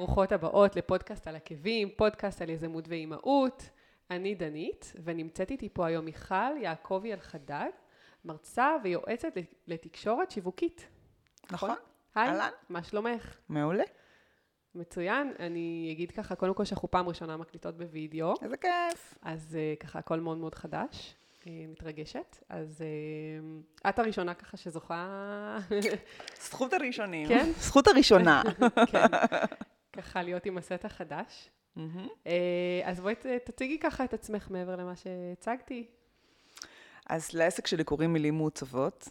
ברוכות הבאות לפודקאסט על עקבים, פודקאסט על יזמות ואימהות. אני דנית, ונמצאת איתי פה היום מיכל יעקבי אלחדד, מרצה ויועצת לתקשורת שיווקית. נכון. היי, אהלן. מה שלומך? מעולה. מצוין. אני אגיד ככה, קודם כל שאנחנו פעם ראשונה מקליטות בווידאו, איזה כיף. אז אה, ככה הכל מאוד מאוד חדש. אה, מתרגשת. אז אה, את הראשונה ככה שזוכה, זכות הראשונים. כן? זכות הראשונה. כן, ככה להיות עם הסט החדש. אה, אז בואי תציגי ככה את עצמך מעבר למה שהצגתי. אז לעסק שלי קוראים מילים מעוצבות,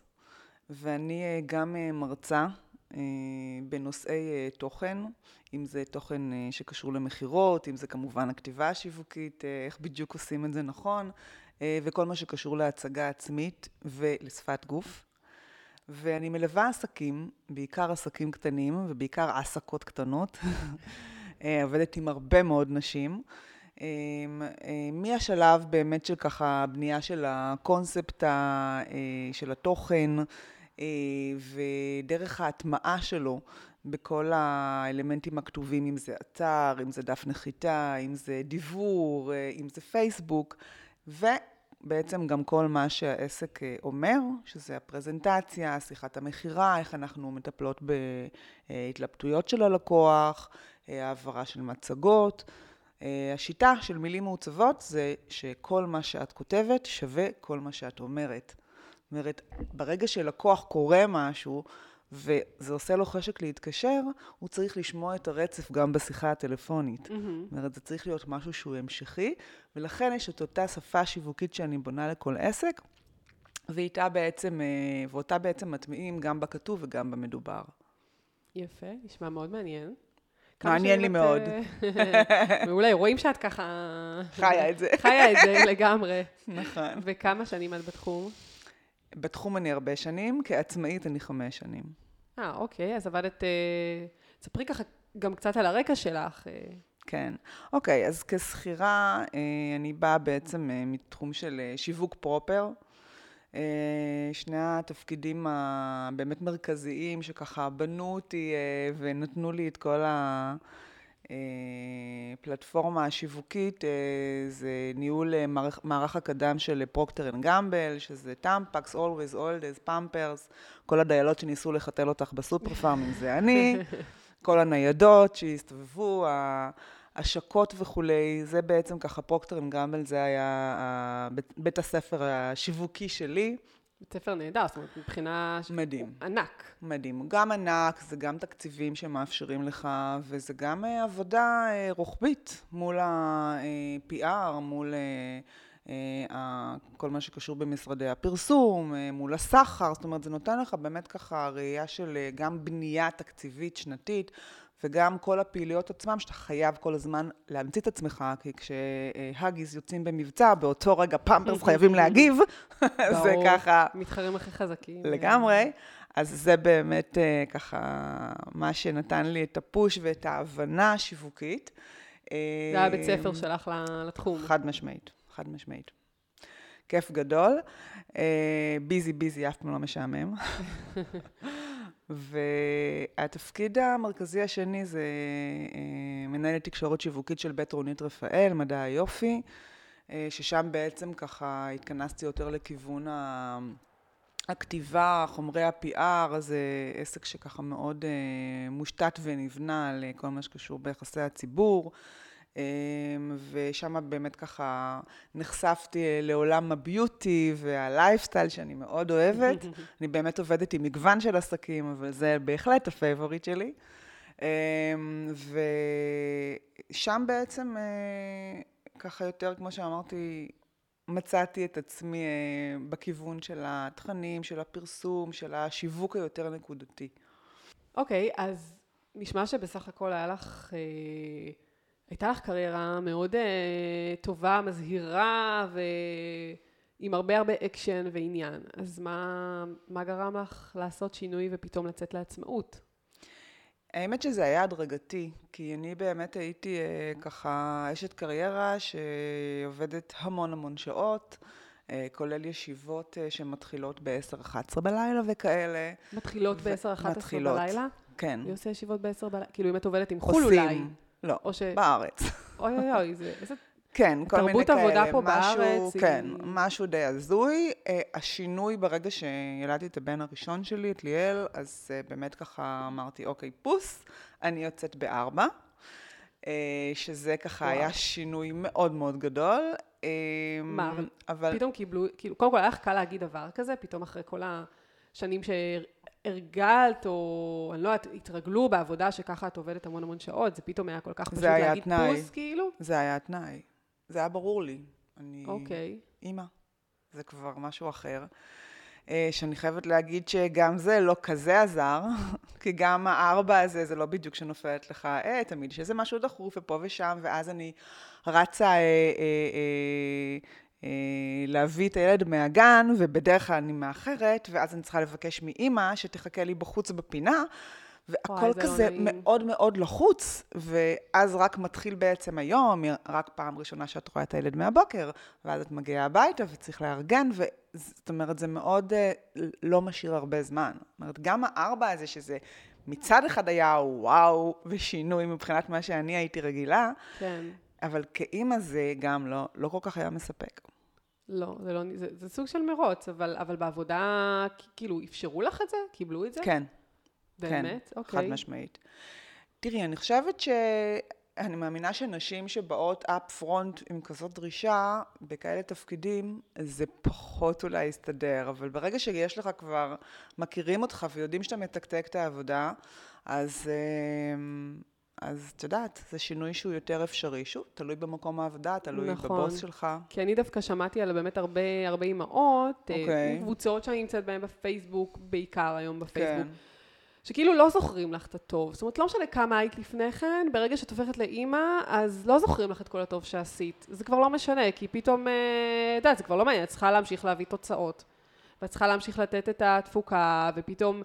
ואני אה, גם אה, מרצה בנושאי תוכן, אם זה תוכן שקשור למכירות, אם זה כמובן הכתיבה השיווקית, איך בדיוק עושים את זה נכון, וכל מה שקשור להצגה עצמית ולשפת גוף. ואני מלווה עסקים, בעיקר עסקים קטנים ובעיקר עסקות קטנות. אה, עובדת עם הרבה מאוד נשים. אה, אה, מהשלב באמת של ככה בנייה של הקונספט של התוכן ודרך ההטמעה שלו בכל האלמנטים הכתובים, אם זה אתר, אם זה דף נחיתה, אם זה דיוור, אם זה פייסבוק, ובעצם גם כל מה שהעסק אה, אומר, שזה הפרזנטציה, שיחת המכירה, איך אנחנו מטפלות בהתלבטויות של הלקוח, אה, העברה של מצגות. אה, השיטה של מילים מעוצבות זה שכל מה שאת כותבת שווה כל מה שאת אומרת. זאת אומרת, ברגע שלקוח קורא משהו וזה עושה לו חשק להתקשר, הוא צריך לשמוע את הרצף גם בשיחה הטלפונית. זאת אומרת, זה צריך להיות משהו שהוא המשכי, ולכן יש את אותה שפה שיווקית שאני בונה לכל עסק, ואיתה בעצם, אה, ואותה בעצם מטמיעים גם בכתוב וגם במדובר. יפה, נשמע מאוד מעניין. מעניין לי את, מאוד. אה, מעולה, רואים שאת ככה... חיה את זה. חיה את זה לגמרי. נכון. וכמה שנים את בתחום? בתחום אני הרבה שנים, כעצמאית אני חמש שנים. אה, אוקיי, אז עבדת... אה, ספרי ככה גם קצת על הרקע שלך. אה, כן. אוקיי, אז כשכירה, אה, אני באה בעצם מתחום של שיווק proper. שני התפקידים הבאמת מרכזיים שככה בנו אותי ונתנו לי את כל הפלטפורמה השיווקית, אה, זה ניהול אה, מערך, מערך הקדם של Procter and Gamble, שזה Tampax, Always, Alldays, Pampers, כל הדיילות שניסו לחתל אותך בסופר פארמים זה אני. כל הניידות שהסתובבו, ההשקות וכולי, זה בעצם ככה Procter and Gamble, זה היה בית הספר השיווקי שלי. בית ספר נהדר, זאת אומרת, מבחינה... מדהים. ענק. מדהים. גם ענק, זה גם תקציבים שמאפשרים לך, וזה גם אה, עבודה אה, רוחבית מול ה-PR, מול אה, ה- כל מה שקשור במשרדי הפרסום, מול הסחר, זאת אומרת, זה נותן לך באמת ככה ראייה של גם בנייה תקציבית שנתית. וגם כל הפעילויות עצמם, שאתה חייב כל הזמן להמציא את עצמך, כי כשהאגיס יוצאים במבצע, באותו רגע פמפרס חייבים להגיב, זה. ככה מתחרים הכי חזקים. לגמרי. אז זה באמת אה, ככה מה שנתן לי את הפוש ואת ההבנה השיווקית. זה היה בית ספר שלך לתחום. חד משמעית, חד משמעית. כיף גדול. אה, ביזי ביזי, אף פעם לא משעמם. והתפקיד המרכזי השני זה אה, מנהלת תקשורת שיווקית של בית רונית רפאל, מדע היופי, אה, ששם בעצם ככה התכנסתי יותר לכיוון ה... הכתיבה, חומרי ה-PR, זה עסק שככה מאוד אה, מושתת ונבנה על אה, כל מה שקשור ביחסי הציבור. אה, ושם באמת ככה נחשפתי אה, לעולם ה beauty וה lifestyle שאני מאוד אוהבת. אני באמת עובדת עם מגוון של עסקים, אבל זה בהחלט ה favorite שלי. אה, ושם בעצם, אה, ככה יותר, כמו שאמרתי, מצאתי את עצמי אה, בכיוון של התכנים, של הפרסום, של השיווק היותר נקודתי. אוקיי, אז נשמע שבסך הכל היה לך, אה, הייתה לך קריירה מאוד אה, טובה, מזהירה ועם הרבה הרבה אקשן ועניין. אז מה, מה גרם לך לעשות שינוי ופתאום לצאת לעצמאות? האמת שזה היה הדרגתי, כי אני באמת הייתי אה, ככה אשת קריירה שעובדת המון המון שעות, אה, כולל ישיבות שמתחילות ב-10-11 בלילה וכאלה. מתחילות ו- ב-10-11 מתחילות. בלילה? כן. מי עושה ישיבות בעשר בלילה? כאילו, אם את עובדת עם חו"ל אולי. לא, או ש... בארץ. אוי אוי אוי, זה... איזה... כן, כל מיני תרבות כאלה. עבודה פה משהו, בארץ היא- כן, משהו די הזוי. אה, השינוי ברגע שילדתי את הבן הראשון שלי, את ליאל, אז אה, באמת ככה אמרתי, אוקיי, פוס, אני יוצאת בארבע. אה, שזה ככה וואו. היה שינוי מאוד מאוד גדול. מה, אבל פתאום קיבלו, כאילו, קודם כל היה לך קל להגיד דבר כזה, פתאום אחרי כל השנים שהרגלת, או אני לא יודעת, התרגלו בעבודה שככה את עובדת המון המון שעות, זה פתאום היה כל כך פשוט להגיד תנאי. פוס, כאילו? זה היה התנאי. זה היה ברור לי. אני... אוקיי. אימא, זה כבר משהו אחר. אה, שאני חייבת להגיד שגם זה לא כזה עזר, כי גם הארבע הזה, זה לא בדיוק שנופלת לך, אה, תמיד יש איזה משהו דחוף ופה ושם, ואז אני רצה אה, אה, אה, להביא את הילד מהגן, ובדרך כלל אני מאחרת, ואז אני צריכה לבקש מאימא שתחכה לי בחוץ בפינה, והכל וואי, לא כזה נעים. מאוד מאוד לחוץ, ואז רק מתחיל בעצם היום, רק פעם ראשונה שאת רואה את הילד מהבוקר, ואז את מגיעה הביתה וצריך לארגן, וזאת אומרת, זה מאוד אה, לא משאיר הרבה זמן. זאת אומרת, גם הארבע הזה, שזה מצד אחד היה וואו ושינוי מבחינת מה שאני הייתי רגילה, כן. אבל כאימא זה גם לא, לא כל כך היה מספק. לא, זה לא, זה, זה סוג של מרוץ, אבל, אבל בעבודה, כאילו, אפשרו לך את זה? קיבלו את זה? כן, באמת? כן, אוקיי. חד משמעית. תראי, אני חושבת ש... אני מאמינה שנשים שבאות אפ פרונט עם כזאת דרישה, בכאלה תפקידים, זה פחות אולי יסתדר, אבל ברגע שיש לך כבר, מכירים אותך ויודעים שאתה מתקתק את העבודה, אז, אמ, אז את יודעת, זה שינוי שהוא יותר אפשרי. שוב, תלוי במקום העבודה, תלוי נכון. בבוס שלך. כי אני דווקא שמעתי על באמת הרבה, הרבה אימהות, אה, אוקיי. קבוצות שאני נמצאת בהן בפייסבוק, בעיקר היום בפייסבוק, כן, שכאילו לא זוכרים לך את הטוב. זאת אומרת, לא משנה כמה היית לפני כן, ברגע שאת הופכת לאימא, אז לא זוכרים לך את כל הטוב שעשית. זה כבר לא משנה, כי פתאום, אה, את יודעת, זה כבר לא מעניין, את צריכה להמשיך להביא תוצאות. ואת צריכה להמשיך לתת את התפוקה, ופתאום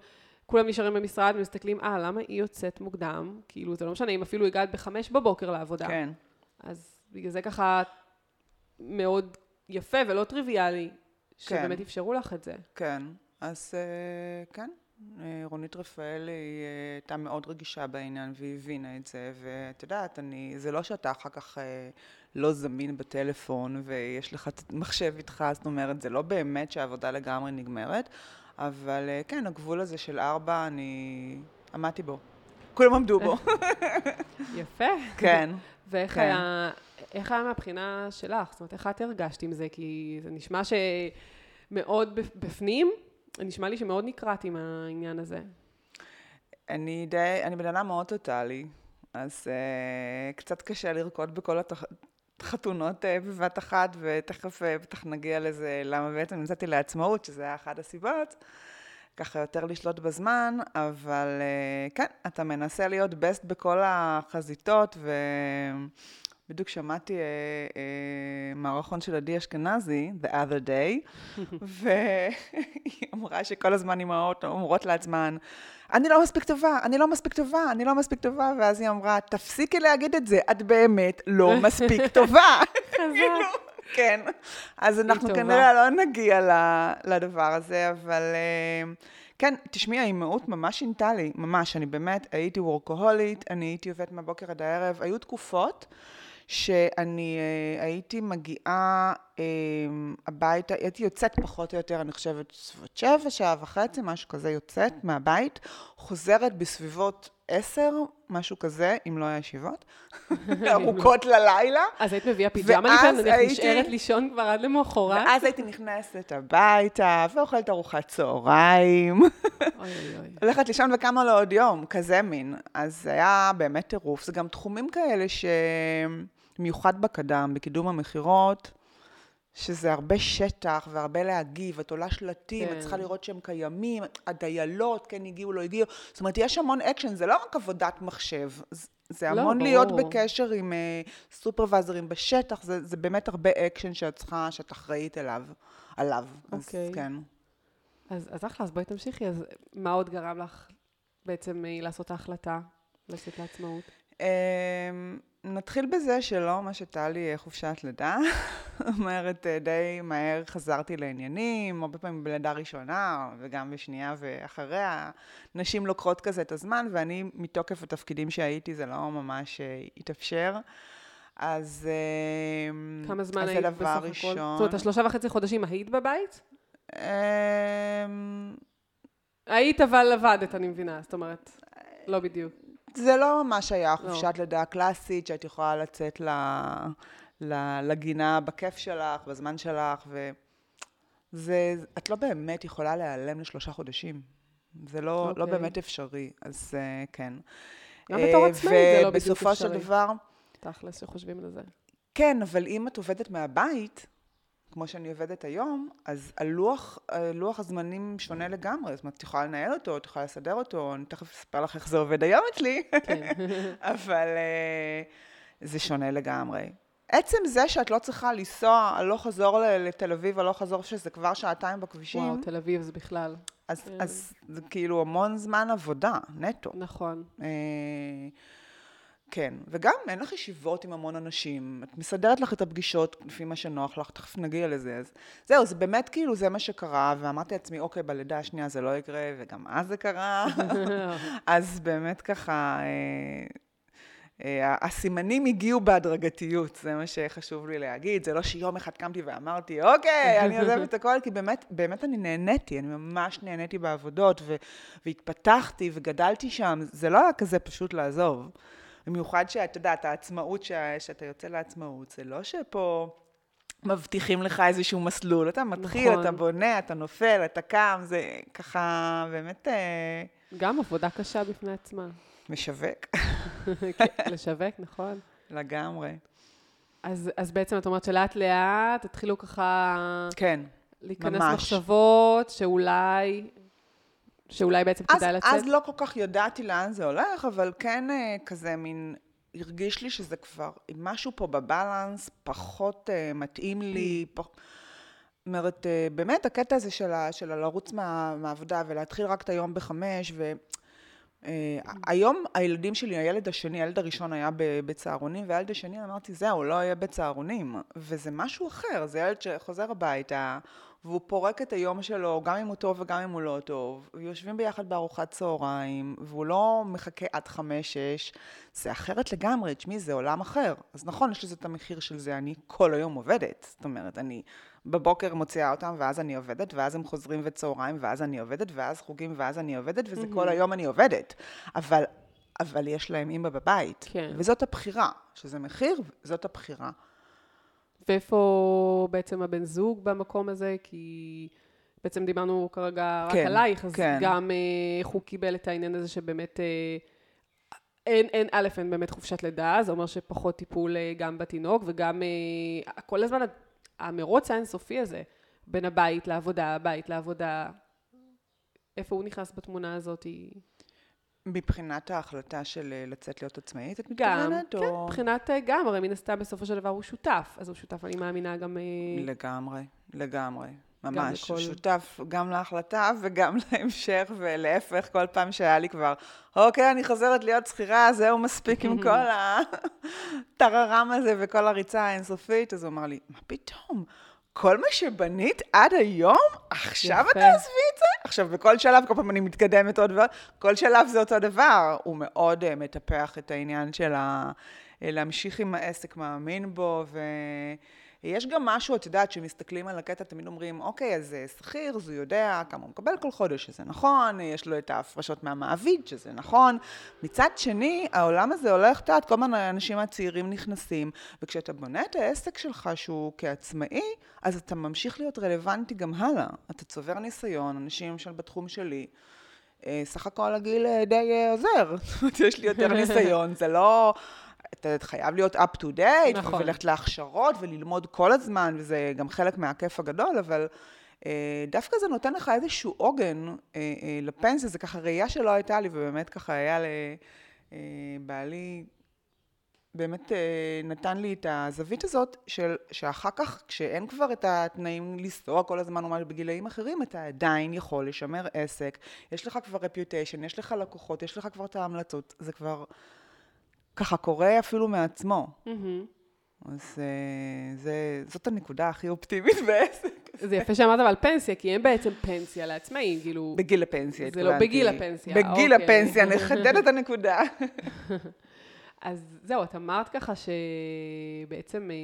כולם נשארים במשרד ומסתכלים, אה, למה היא יוצאת מוקדם? כאילו, זה לא משנה אם אפילו הגעת בחמש בבוקר לעבודה. כן. אז בגלל זה ככה מאוד יפה ולא טריוויאלי, שבאמת אפשרו לך את זה. כן, אז אה, כן, אה, רונית רפאל היא אה, הייתה מאוד רגישה בעניין והיא הבינה את זה, ואת יודעת, אני, זה לא שאתה אחר כך לא זמין בטלפון ויש לך מחשב איתך, זאת אומרת, זה לא באמת שהעבודה לגמרי נגמרת, אבל אה, כן, הגבול הזה של ארבע, אני עמדתי בו. כולם עמדו בו. יפה. כן. ואיך כן. היה, איך היה מהבחינה שלך? זאת אומרת, איך את הרגשת עם זה? כי זה נשמע שמאוד בפ- בפנים, נשמע לי שמאוד נקרעת עם העניין הזה. אני די, אני בן אדם מאוד טוטאלי, אז uh, קצת קשה לרקוד בכל החתונות uh, בבת אחת, ותכף uh, בטח נגיע לזה, למה בעצם יצאתי לעצמאות, שזה היה אחת הסיבות. ככה יותר לשלוט בזמן, אבל uh, כן, אתה מנסה להיות בסט בכל החזיתות, ובדיוק שמעתי uh, uh, מערכון של עדי אשכנזי, The Other Day, והיא אמרה שכל הזמן אימהות אומרות לעצמן, אני לא מספיק טובה, אני לא מספיק טובה, אני לא מספיק טובה, ואז היא אמרה, תפסיקי להגיד את זה, את באמת לא מספיק טובה. כאילו, כן. אז אנחנו. כנראה לא נגיע לדבר הזה, אבל אה, כן, תשמעי, האימהות ממש שינתה לי, ממש, אני באמת הייתי וורקוהולית, אני הייתי עובדת מהבוקר עד הערב, היו תקופות שאני אה, הייתי מגיעה הביתה, הייתי יוצאת פחות או יותר, אני חושבת, בסביבות שבע, שעה וחצי, משהו כזה יוצאת מהבית, חוזרת בסביבות עשר, משהו כזה, אם לא היה ישיבות, ארוכות ללילה. אז היית מביאה פיג'מה נניח הייתי- נשארת לישון כבר עד למחרת? ואז הייתי נכנסת הביתה, ואוכלת ארוחת צהריים, אוי אוי. הולכת לישון וקמה לעוד יום, כזה מין. אז זה היה באמת טירוף. זה גם תחומים כאלה שמיוחד בקדם, בקידום המכירות, שזה הרבה שטח והרבה להגיב, את עולה שלטים, כן. את צריכה לראות שהם קיימים, הדיילות, כן הגיעו, לא הגיעו. זאת אומרת, יש המון אקשן, זה לא רק עבודת מחשב. זה- לא, המון להיות ברור. בקשר עם אה, סופרוויזרים בשטח, זה, זה באמת הרבה אקשן שאת צריכה, שאת אחראית אליו. עליו. אוקיי. אז כן. אז אז אחלה, אז בואי תמשיכי. אז מה עוד גרם לך בעצם אה, לעשות ההחלטה לצאת לעצמאות? אמ, נתחיל בזה שלא ממש הייתה לי חופשת לידה. אומרת, די מהר חזרתי לעניינים, הרבה פעמים בלידה ראשונה, וגם בשנייה ואחריה. נשים לוקחות כזה את הזמן, ואני, מתוקף התפקידים שהייתי, זה לא ממש אה, התאפשר. אז אה, כמה זמן היית בסך הכל? זאת אומרת, השלושה וחצי חודשים היית בבית? אמ, היית אבל עבדת, אני מבינה, זאת אומרת, לא בדיוק. זה לא ממש היה לא. חופשת. לידה קלאסית, שאת יכולה לצאת ל, ל, לגינה בכיף שלך, בזמן שלך, וזה, את לא באמת יכולה להיעלם לשלושה חודשים. זה לא, okay. לא אוקיי. באמת אפשרי, אז uh, כן. גם בתור עצמאית זה לא בדיוק אפשרי. ובסופו של דבר... תכלס שחושבים על זה. כן, אבל אם את עובדת מהבית, כמו שאני עובדת היום, אז הלוח, לוח הזמנים שונה לגמרי. זאת אומרת, את יכולה לנהל אותו, את יכולה לסדר אותו, אני תכף אספר לך איך זה עובד היום אצלי, כן. אבל uh, זה שונה לגמרי. עצם זה שאת לא צריכה לנסוע הלוך חזור לתל אביב, הלוך חזור שזה כבר שעתיים בכבישים. וואו, תל אביב זה בכלל. אז, כן. אז זה כאילו המון זמן עבודה, נטו. נכון. Uh, כן, וגם אין לך ישיבות עם המון אנשים, את מסדרת לך את הפגישות לפי מה שנוח לך, תכף נגיע לזה, אז זהו, זה באמת כאילו, זה מה שקרה, ואמרתי לעצמי, אוקיי, בלידה השנייה זה לא יקרה, וגם אז זה קרה, אז באמת ככה, אה, אה, הסימנים הגיעו בהדרגתיות, זה מה שחשוב לי להגיד, זה לא שיום אחד קמתי ואמרתי, אוקיי, אני עוזבת את הכל, כי באמת, באמת אני נהניתי, אני ממש נהניתי בעבודות, והתפתחתי וגדלתי שם, זה לא היה כזה פשוט לעזוב. במיוחד שאת יודעת, העצמאות, ש... שאתה יוצא לעצמאות, זה לא שפה מבטיחים לך איזשהו מסלול, אתה מתחיל, נכון. אתה בונה, אתה נופל, אתה קם, זה ככה באמת... אה, גם עבודה קשה בפני עצמה. משווק. כן, לשווק, נכון. לגמרי. אז, אז בעצם את אומרת שלאט לאט התחילו ככה... כן, להיכנס ממש. מחשבות שאולי שאולי בעצם אז, כדאי לצאת? אז לא כל כך ידעתי לאן זה הולך, אבל כן אה, כזה מין, הרגיש לי שזה כבר, משהו פה בבלנס פחות uh, מתאים לי, mm. פח... אומרת, uh, באמת הקטע הזה של, ה, של לרוץ מה, מהעבודה ולהתחיל רק את היום בחמש, ו... Uh, היום הילדים שלי, הילד השני, הילד הראשון היה בצהרונים, והילד השני אמרתי, זהו, לא יהיה בצהרונים. וזה משהו אחר, זה ילד שחוזר הביתה, והוא פורק את היום שלו, גם אם הוא טוב וגם אם הוא לא טוב, ויושבים ביחד בארוחת צהריים, והוא לא מחכה עד חמש-שש, זה אחרת לגמרי, תשמעי, זה עולם אחר. אז נכון, יש לזה את המחיר של זה, אני כל היום עובדת. זאת אומרת, אני בבוקר מוציאה אותם, ואז אני עובדת, ואז הם חוזרים וצהריים, ואז אני עובדת, ואז חוגים, ואז אני עובדת, וזה כל היום אני עובדת. אבל, אבל יש להם אימא בבית. כן. וזאת הבחירה, שזה מחיר, זאת הבחירה. ואיפה בעצם הבן זוג במקום הזה? כי בעצם דיברנו כרגע כן, רק עלייך, אז כן. גם אה, איך הוא קיבל את העניין הזה שבאמת... אה, אין, אין, א', אין באמת חופשת לידה, זה אומר שפחות טיפול אה, גם בתינוק, וגם כל הזמן המרוץ האינסופי הזה, בין הבית לעבודה, הבית לעבודה, איפה הוא נכנס בתמונה הזאת? מבחינת ההחלטה של אה, לצאת להיות עצמאית, את מתכוונת? גם, כן, מבחינת אה, גם, הרי מן הסתם בסופו של דבר הוא שותף, אז הוא שותף, אני מאמינה, גם... אה, לגמרי, לגמרי. ממש, גם לכל... שותף גם להחלטה וגם להמשך, ולהפך, כל פעם שהיה לי כבר, אוקיי, אני חוזרת להיות שכירה, זהו מספיק עם כל הטררם הזה וכל הריצה האינסופית, אז הוא אמר לי, מה פתאום? כל מה שבנית עד היום, עכשיו את תעזבי את זה? עכשיו, בכל שלב, כל פעם אני מתקדמת עוד ועוד, כל שלב זה אותו דבר. הוא מאוד uh, מטפח את העניין של ה... להמשיך עם העסק, מאמין בו, ו... יש גם משהו, את יודעת, כשמסתכלים על הקטע, תמיד אומרים, אוקיי, אז שכיר, אז הוא יודע כמה הוא מקבל כל חודש, שזה נכון, יש לו את ההפרשות מהמעביד, שזה נכון. מצד שני, העולם הזה הולך, את יודעת, כל מיני האנשים הצעירים נכנסים, וכשאתה בונה את העסק שלך שהוא כעצמאי, אז אתה ממשיך להיות רלוונטי גם הלאה. אתה צובר ניסיון, אנשים למשל בתחום שלי. אה, סך הכל הגיל אה, די אה, עוזר, יש לי יותר ניסיון, זה לא... אתה חייב להיות up to date, נכון. וללכת להכשרות וללמוד כל הזמן, וזה גם חלק מהכיף הגדול, אבל אה, דווקא זה נותן לך איזשהו עוגן אה, אה, לפנסיה, זה ככה ראייה שלא הייתה לי, ובאמת ככה היה לבעלי, באמת נתן לי את הזווית הזאת, של, שאחר כך, כשאין כבר את התנאים לנסוע כל הזמן או משהו בגילאים אחרים, אתה עדיין יכול לשמר עסק, יש לך כבר רפיוטיישן, יש לך לקוחות, יש לך כבר את ההמלצות, זה כבר... ככה קורה אפילו מעצמו. אז אה, זה, זאת הנקודה הכי אופטימית בעסק. זה יפה שאמרת אבל פנסיה, כי אין בעצם פנסיה לעצמאים, כאילו... בגיל הפנסיה, זה התכוונתי. לא בגיל הפנסיה, בגיל אוקיי. הפנסיה, נחדד את הנקודה. אז זהו, את אמרת ככה שבעצם אה,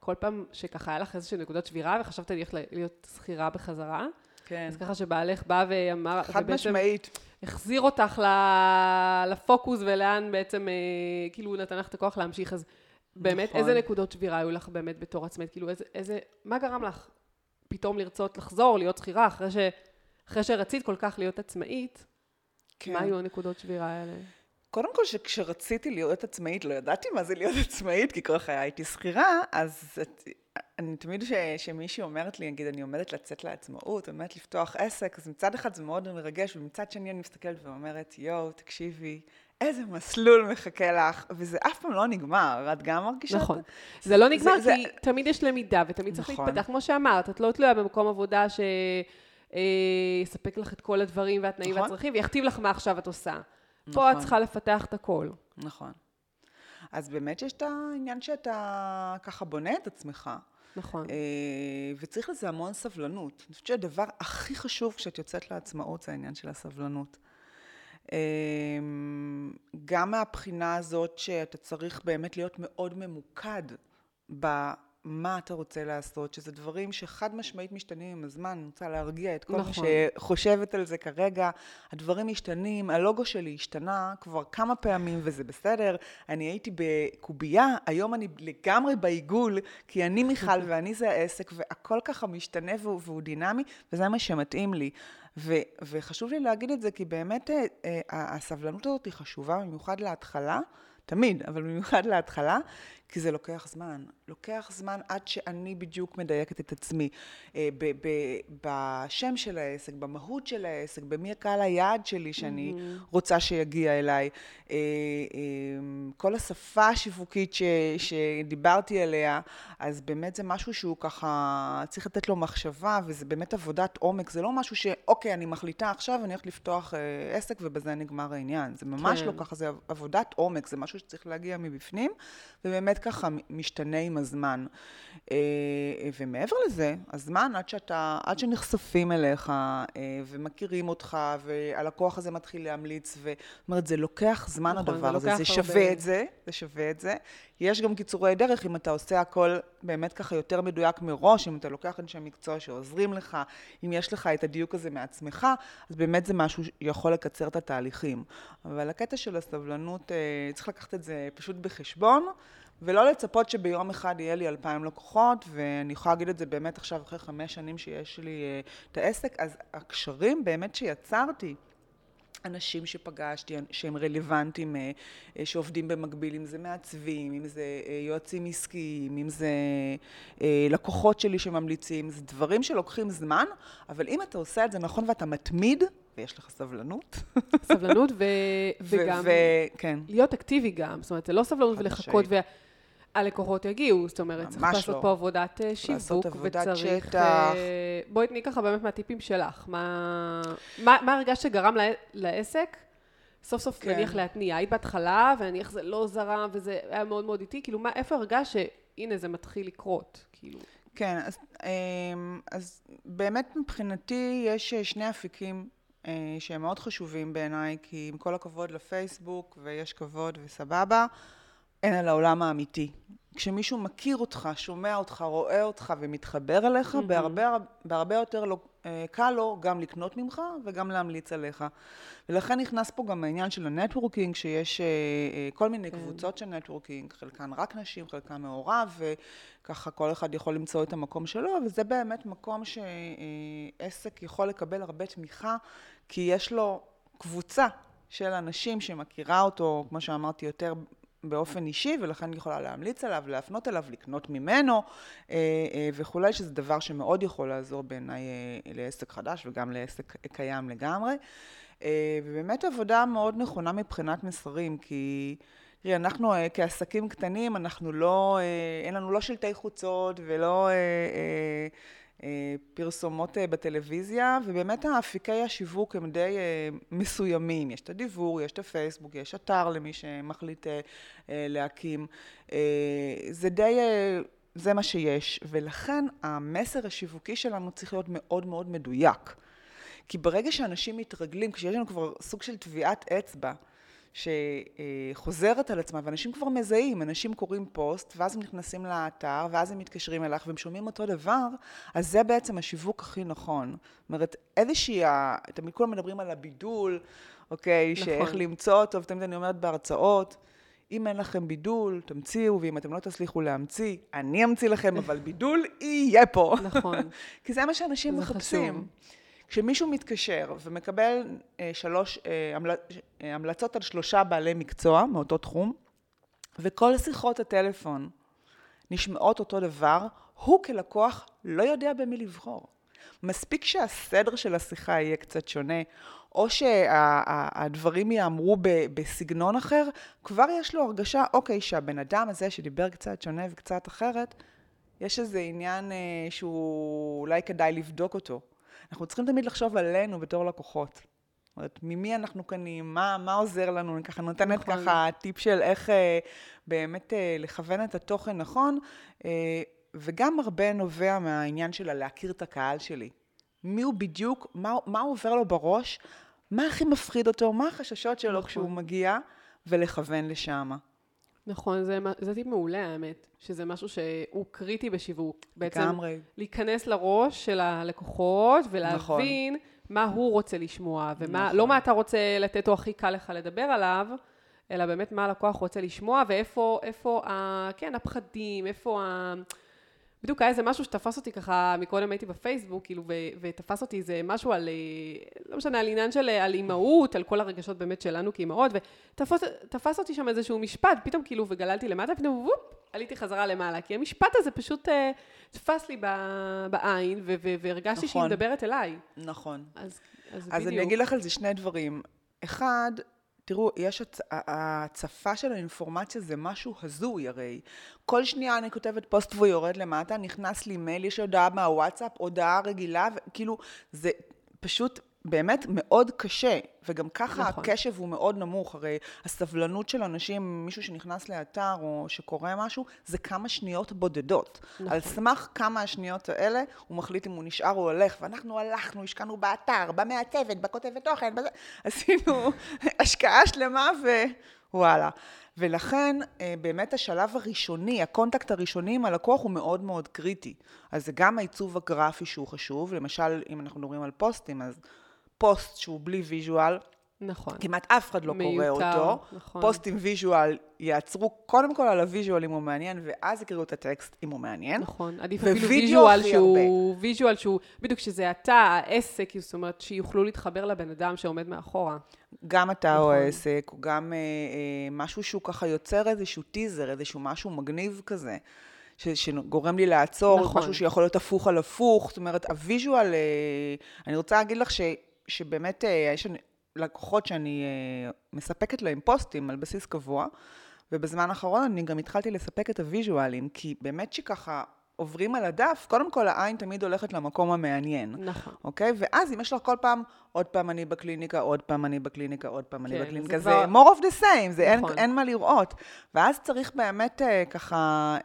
כל פעם שככה היה לך איזושהי נקודות שבירה וחשבת להיות שכירה בחזרה, כן, אז ככה שבעלך בא ואמר, חד ובעצם משמעית. החזיר אותך ל- לפוקוס ולאן בעצם, אה, כאילו נתן לך את הכוח להמשיך, אז באמת נכון. איזה נקודות שבירה היו לך באמת בתור עצמאית, כאילו איזה, איזה, מה גרם לך פתאום לרצות לחזור, להיות שכירה, אחרי, ש, אחרי שרצית כל כך להיות עצמאית, כן. מה היו הנקודות שבירה האלה? קודם כל, שכשרציתי להיות עצמאית, לא ידעתי מה זה להיות עצמאית, כי כל חיי הייתי שכירה, אז את, אני תמיד ש, שמישהי אומרת לי, נגיד, אני עומדת לצאת לעצמאות, עומדת לפתוח עסק, אז מצד אחד זה מאוד מרגש, ומצד שני אני מסתכלת ואומרת, יואו, תקשיבי, איזה מסלול מחכה לך, וזה אף פעם לא נגמר, את גם מרגישה? נכון. זה לא נגמר, זה- כי תמיד יש למידה, ותמיד צריך נכון. להתפתח, כמו שאמרת, את לא תלויה במקום עבודה שיספק לך את כל הדברים והתנאים נכון. והצרכים, ויכתיב לך מה עכשיו את עושה. פה את נכון. צריכה לפתח את הכל. נכון. אז באמת יש את העניין שאתה ככה בונה את עצמך. נכון. אה, וצריך לזה המון סבלנות. אני חושבת שהדבר הכי חשוב כשאת יוצאת לעצמאות זה העניין של הסבלנות. אה, גם מהבחינה הזאת שאתה צריך באמת להיות מאוד ממוקד במה אתה רוצה לעשות, שזה דברים שחד משמעית משתנים עם הזמן, אני רוצה להרגיע את כל נכון. מי שחושבת על זה כרגע, הדברים משתנים, הלוגו שלי השתנה כבר כמה פעמים וזה בסדר, אני הייתי בקובייה, היום אני לגמרי בעיגול, כי אני מיכל ואני זה העסק, והכל ככה משתנה והוא, והוא דינמי, וזה מה שמתאים לי. ו, וחשוב לי להגיד את זה, כי באמת אה, אה, הסבלנות הזאת היא חשובה, במיוחד להתחלה, תמיד, אבל במיוחד להתחלה, כי זה לוקח זמן. לוקח זמן עד שאני בדיוק מדייקת את עצמי. אה, ב- ב- בשם של העסק, במהות של העסק, במי הקהל היעד שלי שאני רוצה שיגיע אליי. אה, אה, כל השפה השיווקית ש, שדיברתי עליה, אז באמת זה משהו שהוא ככה, צריך לתת לו מחשבה, וזה באמת עבודת עומק. זה לא משהו שאוקיי, אני מחליטה עכשיו, אני הולכת לפתוח אה, עסק ובזה נגמר העניין. זה ממש כן. לא ככה, זה עבודת עומק, זה משהו שצריך להגיע מבפנים, ובאמת ככה משתנה עם הזמן. אה, ומעבר לזה, הזמן עד שאתה, עד שנחשפים אליך אה, ומכירים אותך, והלקוח הזה מתחיל להמליץ, זאת אומרת, זה לוקח זמן נכון, הדבר הזה, זה הרבה. שווה את זה, זה שווה את זה. יש גם קיצורי דרך, אם אתה עושה הכל באמת ככה יותר מדויק מראש, אם אתה לוקח אנשי מקצוע שעוזרים לך, אם יש לך את הדיוק הזה מעצמך, אז באמת זה משהו שיכול לקצר את התהליכים. אבל הקטע של הסבלנות, אה, צריך לקחת את זה פשוט בחשבון. ולא לצפות שביום אחד יהיה לי אלפיים לקוחות, ואני יכולה להגיד את זה באמת עכשיו אחרי חמש שנים שיש לי אה, את העסק, אז הקשרים באמת שיצרתי, אנשים שפגשתי, שהם רלוונטיים, אה, שעובדים במקביל, אם זה מעצבים, אם זה אה, יועצים עסקיים, אם זה אה, לקוחות שלי שממליצים, זה דברים שלוקחים זמן, אבל אם אתה עושה את זה נכון ואתה מתמיד, ויש לך סבלנות, סבלנות ו... וגם ו- כן, להיות אקטיבי גם, זאת אומרת, זה לא סבלנות ולחכות משמעית. והלקוחות יגיעו, זאת אומרת, צריך ממש לעשות לא. פה עבודת אה, לעשות שיווק, עבודת וצריך... שטח. אה, בואי תני ככה באמת מהטיפים שלך, מה, מה, מה הרגשת שגרם לעסק? סוף סוף כן. נניח להתניע, היית בהתחלה, ונניח זה לא זרם, וזה היה מאוד מאוד איטי, כאילו, מה, איפה הרגשת שהנה זה מתחיל לקרות, כאילו? כן, אז, אמ, אז באמת מבחינתי יש אה, שני אפיקים שהם מאוד חשובים בעיניי, כי עם כל הכבוד לפייסבוק, ויש כבוד וסבבה, אין על העולם האמיתי. כשמישהו מכיר אותך, שומע אותך, רואה אותך ומתחבר אליך, מהמם. בהרבה, בהרבה יותר לא, אה, קל לו גם לקנות ממך וגם להמליץ עליך. ולכן נכנס פה גם העניין של ה networking, שיש אה, אה, כל מיני כן. קבוצות של networking, חלקן רק נשים, חלקן מעורב, וככה כל אחד יכול למצוא את המקום שלו, וזה באמת מקום שעסק יכול לקבל הרבה תמיכה, כי יש לו קבוצה של אנשים שמכירה אותו, כמו שאמרתי, יותר באופן אישי, ולכן אני יכולה להמליץ עליו, להפנות אליו, לקנות ממנו אה, אה, וכולי, שזה דבר שמאוד יכול לעזור בעיניי אה, לעסק חדש וגם לעסק קיים לגמרי. ובאמת עבודה מאוד נכונה מבחינת מסרים, כי תראי, אנחנו כעסקים קטנים, אנחנו לא, אין לנו לא שלטי חוצות ולא... אה, פרסומות אה, בטלוויזיה, ובאמת האפיקי השיווק הם די אה, מסוימים. יש את הדיבור, יש את הפייסבוק, יש אתר למי שמחליט להקים. זה די, זה מה שיש, ולכן המסר השיווקי שלנו צריך להיות מאוד מאוד מדויק. כי ברגע שאנשים מתרגלים, כשיש לנו כבר סוג של טביעת אצבע, שחוזרת על עצמה, ואנשים כבר מזהים, אנשים קוראים פוסט, ואז הם נכנסים לאתר, ואז הם מתקשרים אלייך, והם שומעים אותו דבר, אז זה בעצם השיווק הכי נכון. זאת אומרת, איזושהי, תמיד כולם מדברים על הבידול, אוקיי, נכון. שאיך למצוא אותו, ותמיד אני אומרת בהרצאות, אם אין לכם בידול, תמציאו, ואם אתם לא תצליחו להמציא, אני אמציא לכם, אבל בידול יהיה פה. נכון. כי זה מה שאנשים מחפשים. חשוב. כשמישהו מתקשר ומקבל אה, שלוש אה, המל... אה, המלצות על שלושה בעלי מקצוע מאותו תחום, וכל שיחות הטלפון נשמעות אותו דבר, הוא כלקוח לא יודע במי לבחור. מספיק שהסדר של השיחה יהיה קצת שונה, או שהדברים ייאמרו בסגנון אחר, כבר יש לו הרגשה, אוקיי, שהבן אדם הזה שדיבר קצת שונה וקצת אחרת, יש איזה עניין שהוא אולי כדאי לבדוק אותו. אנחנו צריכים תמיד לחשוב עלינו בתור לקוחות. זאת אומרת, ממי אנחנו קנים, מה, מה עוזר לנו, אני ככה נותנת נכון. ככה טיפ של איך אה, באמת אה, לכוון את התוכן נכון, אה, וגם הרבה נובע מהעניין של להכיר את הקהל שלי. מי הוא בדיוק, מה, מה עובר לו בראש, מה הכי מפחיד אותו, מה החששות שלו נכון. כשהוא מגיע, ולכוון לשם. נכון, זה, זה טיפ מעולה האמת, שזה משהו שהוא קריטי בשיווק. בעצם לגמרי. להיכנס לראש של הלקוחות ולהבין נכון. מה הוא רוצה לשמוע, ומה, נכון. לא מה אתה רוצה לתת או הכי קל לך לדבר עליו, אלא באמת מה הלקוח רוצה לשמוע, ואיפה, איפה, ה, כן, הפחדים, איפה ה... בדיוק היה איזה משהו שתפס אותי ככה, מקודם הייתי בפייסבוק, כאילו, ו- ותפס אותי איזה משהו על, אה, לא משנה, על עניין של, אה, על אימהות, על כל הרגשות באמת שלנו כאימהות, ותפס אותי שם איזשהו משפט, פתאום כאילו, וגללתי למטה, פתאום וופ, עליתי חזרה למעלה, כי המשפט הזה פשוט uh, תפס לי ב- בעין, ו- ו- והרגשתי נכון. שהיא מדברת אליי. נכון. אז, אז, אז בדיוק. אז אני אגיד לך על זה שני דברים. אחד, תראו, יש הצ... ההצפה של האינפורמציה זה משהו הזוי הרי. כל שנייה אני כותבת פוסט והוא יורד למטה, נכנס לי מייל, יש הודעה מהוואטסאפ, הודעה רגילה, כאילו, זה פשוט באמת מאוד קשה, וגם ככה נכון. הקשב הוא מאוד נמוך, הרי הסבלנות של אנשים, מישהו שנכנס לאתר או שקורא משהו, זה כמה שניות בודדות. נכון. על סמך כמה השניות האלה, הוא מחליט אם הוא נשאר או הולך, ואנחנו הלכנו, השקענו באתר, במעצבת, בכותבת תוכן, בזה, עשינו השקעה שלמה ווואלה. ולכן אה, באמת השלב הראשוני, ה contact הראשוני עם הלקוח הוא מאוד מאוד קריטי. אז זה גם העיצוב הגרפי שהוא חשוב, למשל אם אנחנו מדברים על פוסטים, אז פוסט שהוא בלי visual, נכון. כמעט אף אחד לא מיותר, קורא אותו. נכון. פוסט עם visual יעצרו קודם כל על ה visual אם הוא מעניין, ואז יקראו את הטקסט אם הוא מעניין. נכון, עדיף אפילו visual שהוא, visual שהוא, בדיוק שזה אתה, העסק, זאת אומרת, שיוכלו להתחבר לבן אדם שעומד מאחורה. גם אתה נכון. או העסק, או גם אה, אה, משהו שהוא ככה יוצר איזשהו טיזר, איזשהו משהו מגניב כזה. ש, שגורם לי לעצור, נכון. משהו שיכול להיות הפוך על הפוך, זאת אומרת, ה visual, אה, אני רוצה להגיד לך ש... שבאמת אה, יש לקוחות שאני אה, מספקת להם פוסטים על בסיס קבוע, ובזמן האחרון אני גם התחלתי לספק את הוויז'ואלים, כי באמת שככה עוברים על הדף, קודם כל העין תמיד הולכת למקום המעניין. נכון. אוקיי? ואז אם יש לך כל פעם, עוד פעם אני בקליניקה, עוד פעם אני בקליניקה, עוד פעם כן, אני בקליניקה, זה, זה more of the same, זה נכון. אין, אין מה לראות. ואז צריך באמת אה, ככה,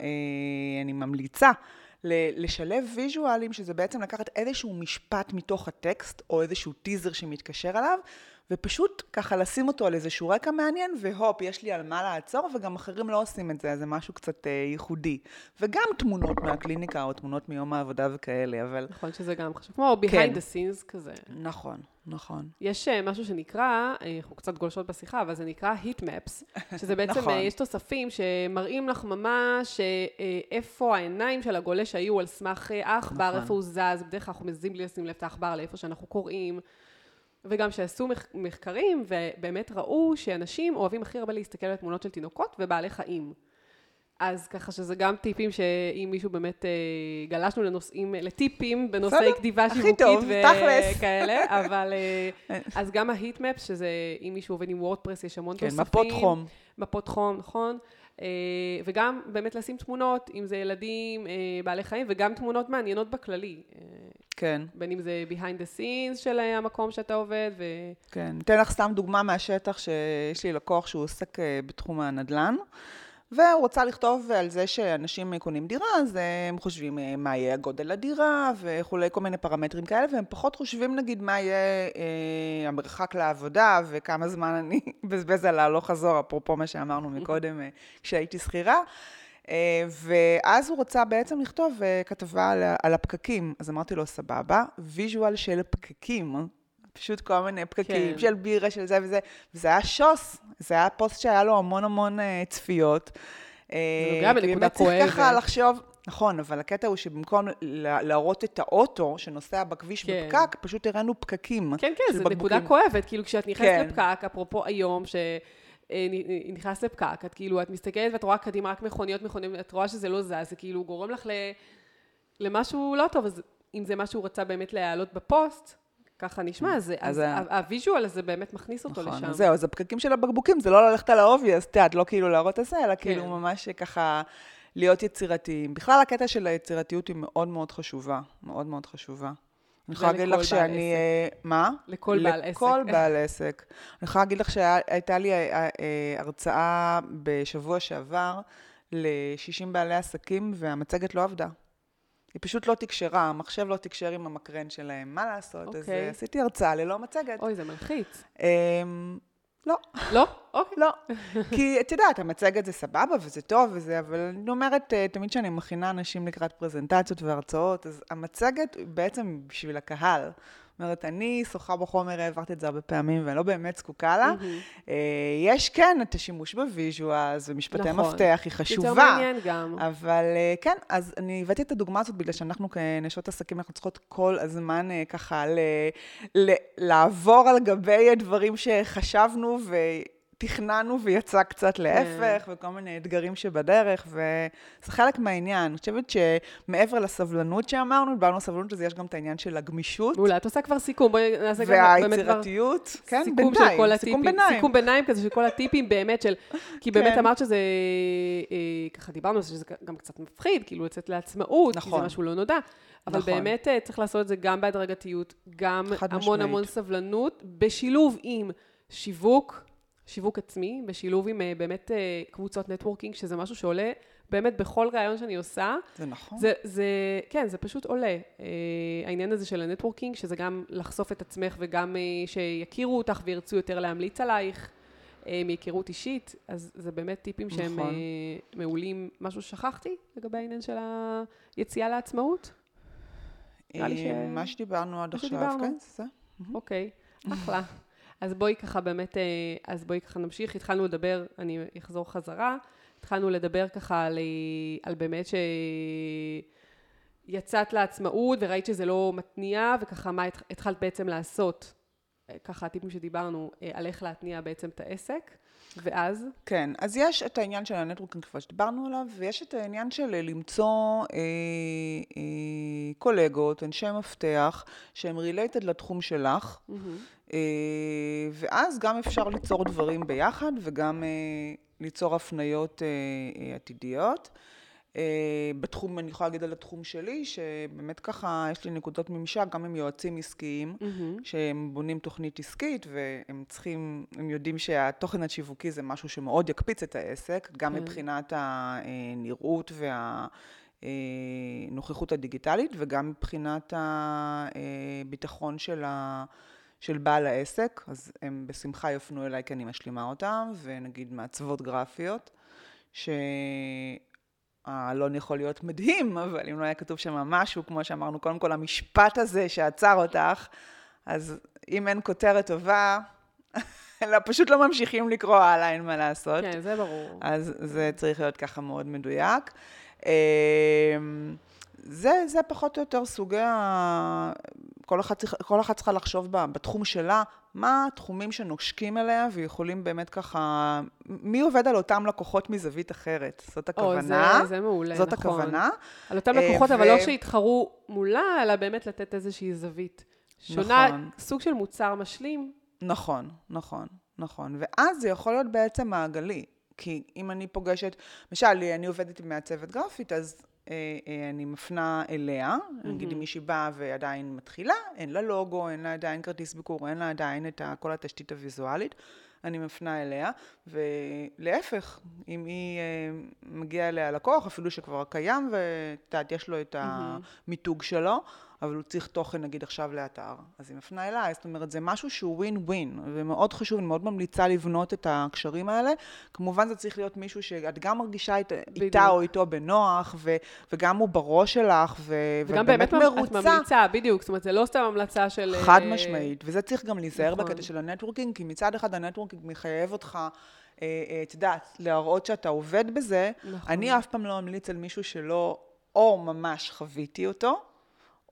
אני ממליצה. לשלב ויז'ואלים, שזה בעצם לקחת איזשהו משפט מתוך הטקסט, או איזשהו טיזר שמתקשר אליו, ופשוט ככה לשים אותו על איזשהו רקע מעניין, והופ, יש לי על מה לעצור, וגם אחרים לא עושים את זה, אז זה משהו קצת אה, ייחודי. וגם תמונות מהקליניקה, או תמונות מיום העבודה וכאלה, אבל... נכון שזה גם חשוב, כמו behind כן. the scenes כזה. נכון, נכון. יש אה, משהו שנקרא, אה, אנחנו קצת גולשות בשיחה, אבל זה נקרא heat maps, שזה בעצם, נכון. יש תוספים שמראים לך ממש איפה העיניים של הגולש היו על סמך העכבר, נכון. איפה הוא זז, בדרך כלל אנחנו מזיזים בלי לשים לב את העכבר לאיפה שאנחנו קוראים. וגם שעשו מחקרים ובאמת ראו שאנשים אוהבים הכי הרבה להסתכל על תמונות של תינוקות ובעלי חיים. אז ככה שזה גם טיפים שאם מישהו באמת אה, גלשנו לנושאים, לטיפים בנושאי כתיבה שיווקית וכאלה, אבל אה, אז גם ההיטמפ, שזה אם מישהו עובד עם וורדפרס, יש המון כן, תוספים. מפות חום. מפות חום, נכון. אה, וגם באמת לשים תמונות, אם זה ילדים, אה, בעלי חיים, וגם תמונות מעניינות בכללי. אה, כן. בין אם זה behind the scenes של אה, המקום שאתה עובד, ו... כן. אתן לך סתם דוגמה מהשטח, שיש לי לקוח שהוא עוסק אה, בתחום הנדל"ן. והוא רוצה לכתוב על זה שאנשים קונים דירה, אז הם חושבים אה, מה יהיה גודל הדירה וכולי, כל מיני פרמטרים כאלה, והם פחות חושבים נגיד מה יהיה אה, המרחק לעבודה וכמה זמן אני אבזבז על ההלוך חזור, אפרופו מה שאמרנו מקודם אה, כשהייתי שכירה. אה, ואז הוא רצה בעצם לכתוב אה, כתבה על, על הפקקים. אז אמרתי לו, סבבה, visual של פקקים. פשוט כל מיני פקקים כן. של בירה, של זה וזה, וזה היה שוס, זה היה פוסט שהיה לו המון המון אה, צפיות. זה נוגע בנקודה באמת צריך כואבת. ככה לחשוב, נכון, אבל הקטע הוא שבמקום לה- להראות את האוטו שנוסע בכביש כן. בפקק, פשוט הראינו פקקים. כן, כן, זו נקודה. כואבת, כאילו כשאת נכנסת כן. לפקק, אפרופו היום, ש... אה, נ- נכנסת לפקק, את כאילו, את מסתכלת ואת רואה קדימה רק מכוניות, מכוניות, את רואה שזה לא זז, זה כאילו גורם לך ל... למשהו לא טוב, אז אם זה מה שהוא רצה באמת להעלות בפוסט, ככה נשמע, אז, אז אז ה- ה visual הזה באמת מכניס אותו נכון, לשם. אז זהו, אז הפקקים של הבקבוקים זה לא ללכת על ה obvious, את יודעת, לא כאילו להראות את זה, אלא כאילו כן. ממש ככה להיות יצירתיים. בכלל, הקטע של היצירתיות היא מאוד מאוד חשובה, מאוד מאוד חשובה. אני יכולה להגיד לך שאני... אה, מה? לכל בעל עסק. לכל בעל עסק. אני יכולה להגיד לך שהייתה לי אה, אה, הרצאה בשבוע שעבר ל-60 בעלי עסקים, והמצגת לא עבדה. היא פשוט לא תקשרה, המחשב לא תקשר עם המקרן שלהם. מה לעשות? אז אוקיי. עשיתי הרצאה ללא מצגת. אוי, זה מלחיץ. לא, לא? אוקיי. לא. כי את יודעת, המצגת זה סבבה וזה טוב וזה, אבל אני אומרת, אה, תמיד כשאני מכינה אנשים לקראת פרזנטציות והרצאות, אז המצגת בעצם בשביל הקהל. אומרת, אני שוחה בחומר, העברתי את זה הרבה פעמים, ואני לא באמת זקוקה לה. אה, יש כן את השימוש ב visuals ומשפטי נכון. מפתח, היא יותר חשובה. מעניין גם. אבל אה, כן, אז אני הבאתי את הדוגמה הזאת בגלל שאנחנו כנשות עסקים, אנחנו צריכות כל הזמן אה, ככה ל, ל, לעבור על גבי הדברים שחשבנו ותכננו ויצא קצת להפך, וכל מיני אתגרים שבדרך, וזה חלק מהעניין. אני חושבת שמעבר לסבלנות שאמרנו, דיברנו על סבלנות, אז יש גם את העניין של הגמישות. מעולה, את עושה כבר סיכום, בואי נעשה גם באמת כבר... והיצירתיות, כן, סיכום בינתיים, של כל הטיפים, סיכום ביניים. סיכום ביניים כזה של כל הטיפים באמת של, כי באמת כן. אמרת שזה, אה, ככה דיברנו שזה גם קצת מפחיד, כאילו לצאת לעצמאות, כי זה נכון. משהו לא נודע, אבל נכון. באמת אה, צריך לעשות את זה גם בהדרגתיות, גם המון משמעית. המון סבלנות, בשילוב עם שיווק, שיווק עצמי, בשילוב עם אה, באמת אה, קבוצות networking, שזה משהו שעולה באמת בכל ראיון שאני עושה. זה נכון. זה, זה, כן, זה פשוט עולה. אה, העניין הזה של ה networking, שזה גם לחשוף את עצמך וגם שיכירו אותך וירצו יותר להמליץ עלייך מהיכרות אישית, אז זה באמת טיפים שהם נכון. אה, מעולים. משהו שכחתי לגבי העניין של היציאה לעצמאות? נראה לי ש- מה שדיברנו עד עכשיו. כן, זה. אוקיי, אחלה. אז בואי ככה באמת, אה, אז בואי ככה נמשיך. התחלנו לדבר, אני אחזור חזרה, התחלנו לדבר ככה על, אה, על באמת שיצאת לעצמאות וראית שזה לא מתניע, וככה מה התח- התחלת בעצם לעשות, אה, ככה הטיפים שדיברנו, על איך להתניע בעצם את העסק, ואז, כן, אז יש את העניין של ה networking כבר שדיברנו עליו, ויש את העניין של אה, למצוא אה, אה, קולגות, אנשי מפתח, שהם related לתחום שלך, אה, ואז גם אפשר ליצור דברים ביחד, וגם אה, ליצור הפניות אה, אה, עתידיות. אה, בתחום, אני יכולה להגיד על התחום שלי, שבאמת ככה יש לי נקודות ממשק גם עם יועצים עסקיים, שהם בונים תוכנית עסקית והם צריכים, הם יודעים שהתוכן השיווקי זה משהו שמאוד יקפיץ את העסק, גם כן. מבחינת הנראות והנוכחות הדיגיטלית וגם מבחינת הביטחון של ה... של בעל העסק, אז הם בשמחה יפנו אליי כי אני משלימה אותם, ונגיד מעצבות גרפיות, שהאלון יכול להיות מדהים, אבל אם לא היה כתוב שם משהו, כמו שאמרנו, קודם כל המשפט הזה שעצר אותך, אז אם אין כותרת טובה, אלא פשוט לא ממשיכים לקרוא הלאה, אין מה לעשות. כן, זה ברור. אז זה צריך להיות ככה מאוד מדויק. זה, זה פחות או יותר סוגי ה... כל אחת, כל אחת צריכה לחשוב ב- בתחום שלה, מה התחומים שנושקים אליה ויכולים באמת ככה... מי עובד על אותם לקוחות מזווית אחרת? זאת או, הכוונה. זה, זה מעולה, זאת נכון. הכוונה. על אותם אה, לקוחות, ו- אבל לא שיתחרו מולה, אלא באמת לתת איזושהי זווית. שונה, נכון. סוג של מוצר משלים. נכון, נכון, נכון. ואז זה יכול להיות בעצם מעגלי. כי אם אני פוגשת, למשל, אני עובדת עם מעצבת גרפית, אז אני מפנה אליה. נגיד אם מישהי באה ועדיין מתחילה, אין לה לוגו, אין לה עדיין כרטיס ביקור, אין לה עדיין את כל התשתית הוויזואלית. אני מפנה אליה, ולהפך, אם היא אה, מגיעה אליה לקוח, אפילו שכבר קיים, ואת יודעת, יש לו את המיתוג שלו, אבל הוא צריך תוכן נגיד עכשיו לאתר, אז היא מפנה אליי, זאת אומרת זה משהו שהוא ווין ווין, ומאוד חשוב, אני מאוד ממליצה לבנות את הקשרים האלה. כמובן זה צריך להיות מישהו שאת גם מרגישה את, איתה או איתו בנוח, ו, וגם הוא בראש שלך, ו, וגם באמת מרוצה. את ממליצה, בדיוק, זאת אומרת זה לא סתם המלצה של... חד אה, משמעית, וזה צריך גם להיזהר נכון. בקטע של ה networking, כי מצד אחד ה networking מחייב אותך אה, אה, את יודעת, להראות שאתה עובד בזה. נכון. אני אף פעם לא אמליץ על מישהו שלא, או ממש חוויתי אותו,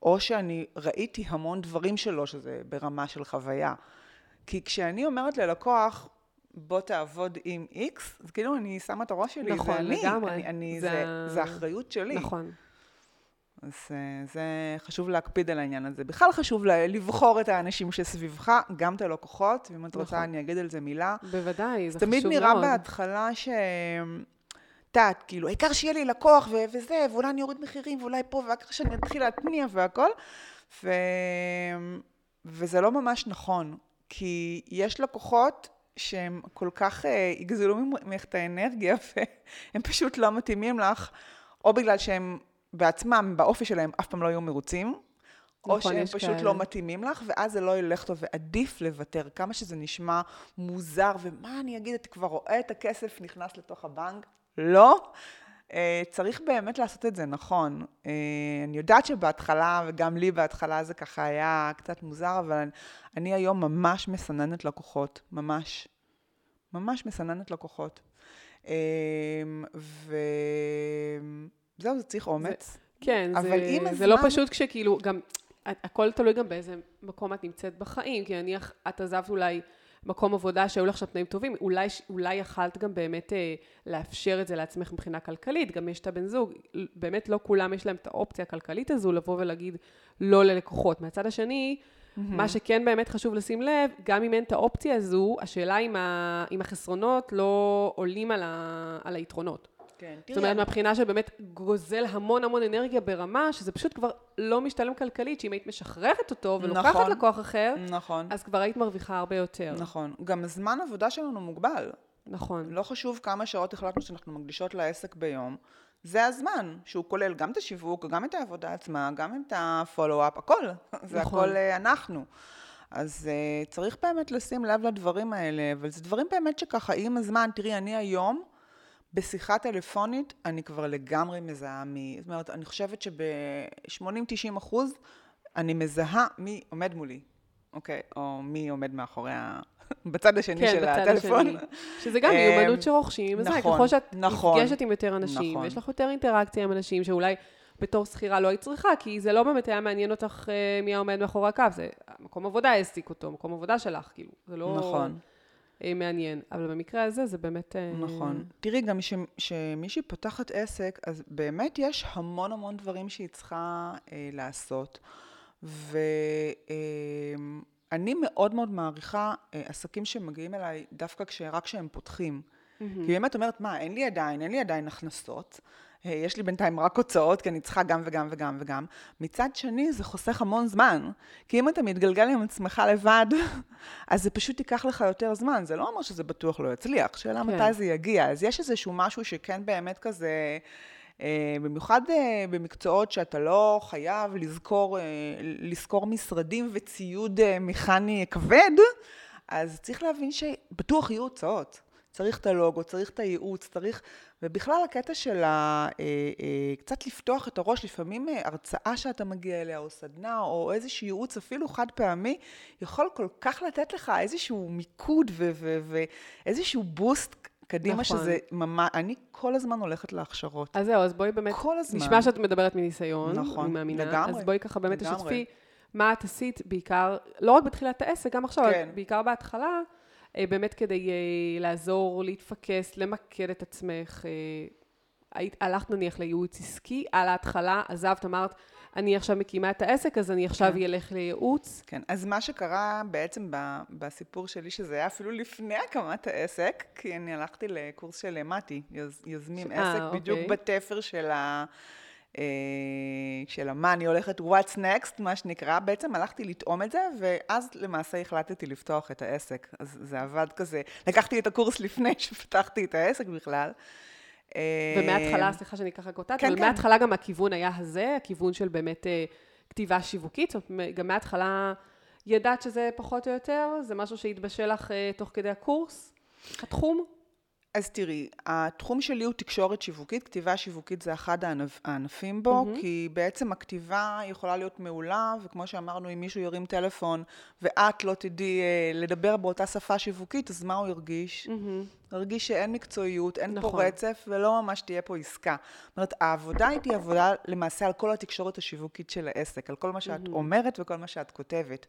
או שאני ראיתי המון דברים שלו, שזה ברמה של חוויה. כי כשאני אומרת ללקוח, בוא תעבוד עם איקס, אז כאילו אני שמה את הראש שלי, נכון, זה אני, לגמרי. אני, אני, זה, זה, זה אחריות שלי. נכון. אז אה, זה חשוב להקפיד על העניין הזה. בכלל חשוב לבחור את האנשים שסביבך, גם את הלקוחות, ואם את נכון. רוצה אני אגיד על זה מילה. בוודאי, זה חשוב מאוד. תמיד נראה בהתחלה ש... יודעת, כאילו, העיקר שיהיה לי לקוח ו- וזה, ואולי אני אוריד מחירים, ואולי פה, ואחר שאני אתחיל להתניע והכל. ו... וזה לא ממש נכון, כי יש לקוחות שהם כל כך uh, יגזלו ממך את האנרגיה, והם פשוט לא מתאימים לך, או בגלל שהם בעצמם, באופי שלהם, אף פעם לא יהיו מרוצים, או נכון, שהם פשוט כאלה. לא מתאימים לך, ואז זה לא ילך טוב, ועדיף לוותר. כמה שזה נשמע מוזר, ומה אני אגיד, אתה כבר רואה את הכסף נכנס לתוך הבנק, לא. Uh, צריך באמת לעשות את זה נכון. Uh, אני יודעת שבהתחלה, וגם לי בהתחלה זה ככה היה קצת מוזר, אבל אני, אני היום ממש מסננת לקוחות, ממש. ממש מסננת לקוחות. Uh, וזהו, זה צריך אומץ. זה, כן, זה, זה הזמן... לא פשוט כשכאילו, גם, הכל תלוי גם באיזה מקום את נמצאת בחיים, כי נניח את עזבת אולי... מקום עבודה שהיו לך שם תנאים טובים, אולי, אולי יכלת גם באמת אה, לאפשר את זה לעצמך מבחינה כלכלית, גם יש את הבן זוג, באמת לא כולם יש להם את האופציה הכלכלית הזו לבוא ולהגיד לא ללקוחות. מהצד השני, mm-hmm. מה שכן באמת חשוב לשים לב, גם אם אין את האופציה הזו, השאלה אם, ה, אם החסרונות לא עולים על, ה, על היתרונות. כן, תראי. זאת אומרת, מהבחינה שבאמת גוזל המון המון אנרגיה ברמה, שזה פשוט כבר לא משתלם כלכלית, שאם היית משחררת אותו ולוקחת נכון, לקוח אחר, נכון. אז כבר היית מרוויחה הרבה יותר. נכון. גם הזמן עבודה שלנו מוגבל. נכון. לא חשוב כמה שעות החלטנו שאנחנו מקדישות לעסק ביום. זה הזמן, שהוא כולל גם את השיווק, גם את העבודה עצמה, גם את הפולו-אפ, הכל. זה נכון. הכל אה, אנחנו. אז uh, צריך באמת לשים לב לדברים האלה, אבל זה דברים באמת שככה, עם הזמן, תראי, אני היום, בשיחה טלפונית אני כבר לגמרי מזהה מי, זאת אומרת, אני חושבת שב-80-90 אחוז אני מזהה מי עומד מולי, אוקיי? או מי עומד מאחורי ה... בצד השני כן, של בצד הטלפון. השני. שזה גם מיומנות שרוכשים, נכון, ככל שאת נכון, נפגשת עם יותר אנשים, נכון. ויש לך יותר אינטראקציה עם אנשים שאולי בתור שכירה לא היית צריכה, כי זה לא באמת היה מעניין אותך אה, מי העומד מאחורי הקו, זה מקום עבודה העסיק אותו, מקום עבודה שלך, כאילו, זה לא... נכון. אה, מעניין. אבל במקרה הזה זה באמת... אה, נכון. תראי, גם כשמישהי פותחת עסק, אז באמת יש המון המון דברים שהיא צריכה אה, לעשות. ואני אה, מאוד מאוד מעריכה אה, עסקים שמגיעים אליי דווקא כש, רק כשהם פותחים. Mm-hmm. כי באמת אומרת, מה, אין לי עדיין, אין לי עדיין הכנסות. אה, יש לי בינתיים רק הוצאות, כי אני צריכה גם וגם וגם וגם. מצד שני, זה חוסך המון זמן. כי אם אתה מתגלגל עם עצמך לבד, אז זה פשוט ייקח לך יותר זמן. זה לא אומר שזה בטוח לא יצליח, שאלה כן. מתי זה יגיע. אז יש איזשהו משהו שכן באמת כזה... Uh, במיוחד uh, במקצועות שאתה לא חייב לזכור, uh, לזכור משרדים וציוד מכני כבד, אז צריך להבין שבטוח יהיו הוצאות. צריך את הלוגו, צריך את הייעוץ, צריך... ובכלל הקטע של ה... אה, אה, קצת לפתוח את הראש, לפעמים אה, הרצאה שאתה מגיע אליה, או סדנה, או איזשהו ייעוץ אפילו חד פעמי, יכול כל כך לתת לך איזשהו מיקוד ואיזשהו בוסט קדימה, נכון. שזה ממש, אני כל הזמן הולכת להכשרות. אז זהו, אז בואי באמת, כל הזמן. נשמע שאת מדברת מניסיון, נכון, אני מאמינה, לגמרי. אז בואי ככה באמת תשתפי מה את עשית בעיקר, לא רק בתחילת העסק, גם עכשיו, כן. בעיקר בהתחלה. אה, באמת כדי אה, לעזור, להתפקס, למקד את עצמך. אה, היית, הלכת נניח לייעוץ עסקי, על ההתחלה, עזבת, אמרת, אני עכשיו מקימה את העסק, אז אני עכשיו כן. אלך לייעוץ. כן, אז מה שקרה בעצם ב- בסיפור שלי, שזה היה אפילו לפני הקמת העסק, כי אני הלכתי לקורס של מתי, יז, יזמים ש- עסק, בדיוק אוקיי. בתפר של ה... אה, של המה אני הולכת what's next, מה שנקרא, בעצם הלכתי לטעום את זה, ואז למעשה החלטתי לפתוח את העסק. אז זה עבד כזה, לקחתי את הקורס לפני שפתחתי את העסק בכלל. אה, ומההתחלה, סליחה שאני ככה קוטעת, כן, אבל כן. מההתחלה גם הכיוון היה הזה, הכיוון של באמת אה, כתיבה שיווקית, זאת אומרת, גם מההתחלה ידעת שזה פחות או יותר, זה משהו שהתבשל לך תוך כדי הקורס, התחום? אז תראי, התחום שלי הוא תקשורת שיווקית, כתיבה שיווקית זה אחד הענפ, הענפים בו, מהמם. כי בעצם הכתיבה יכולה להיות מעולה, וכמו שאמרנו, אם מישהו ירים טלפון ואת לא תדעי אה, לדבר באותה שפה שיווקית, אז מה הוא ירגיש? מהמם. ירגיש שאין מקצועיות, אין נכון. פה רצף, ולא ממש תהיה פה עסקה. זאת אומרת, העבודה תהיה עבודה למעשה על כל התקשורת השיווקית של העסק, על כל מה שאת אומרת וכל מה שאת כותבת.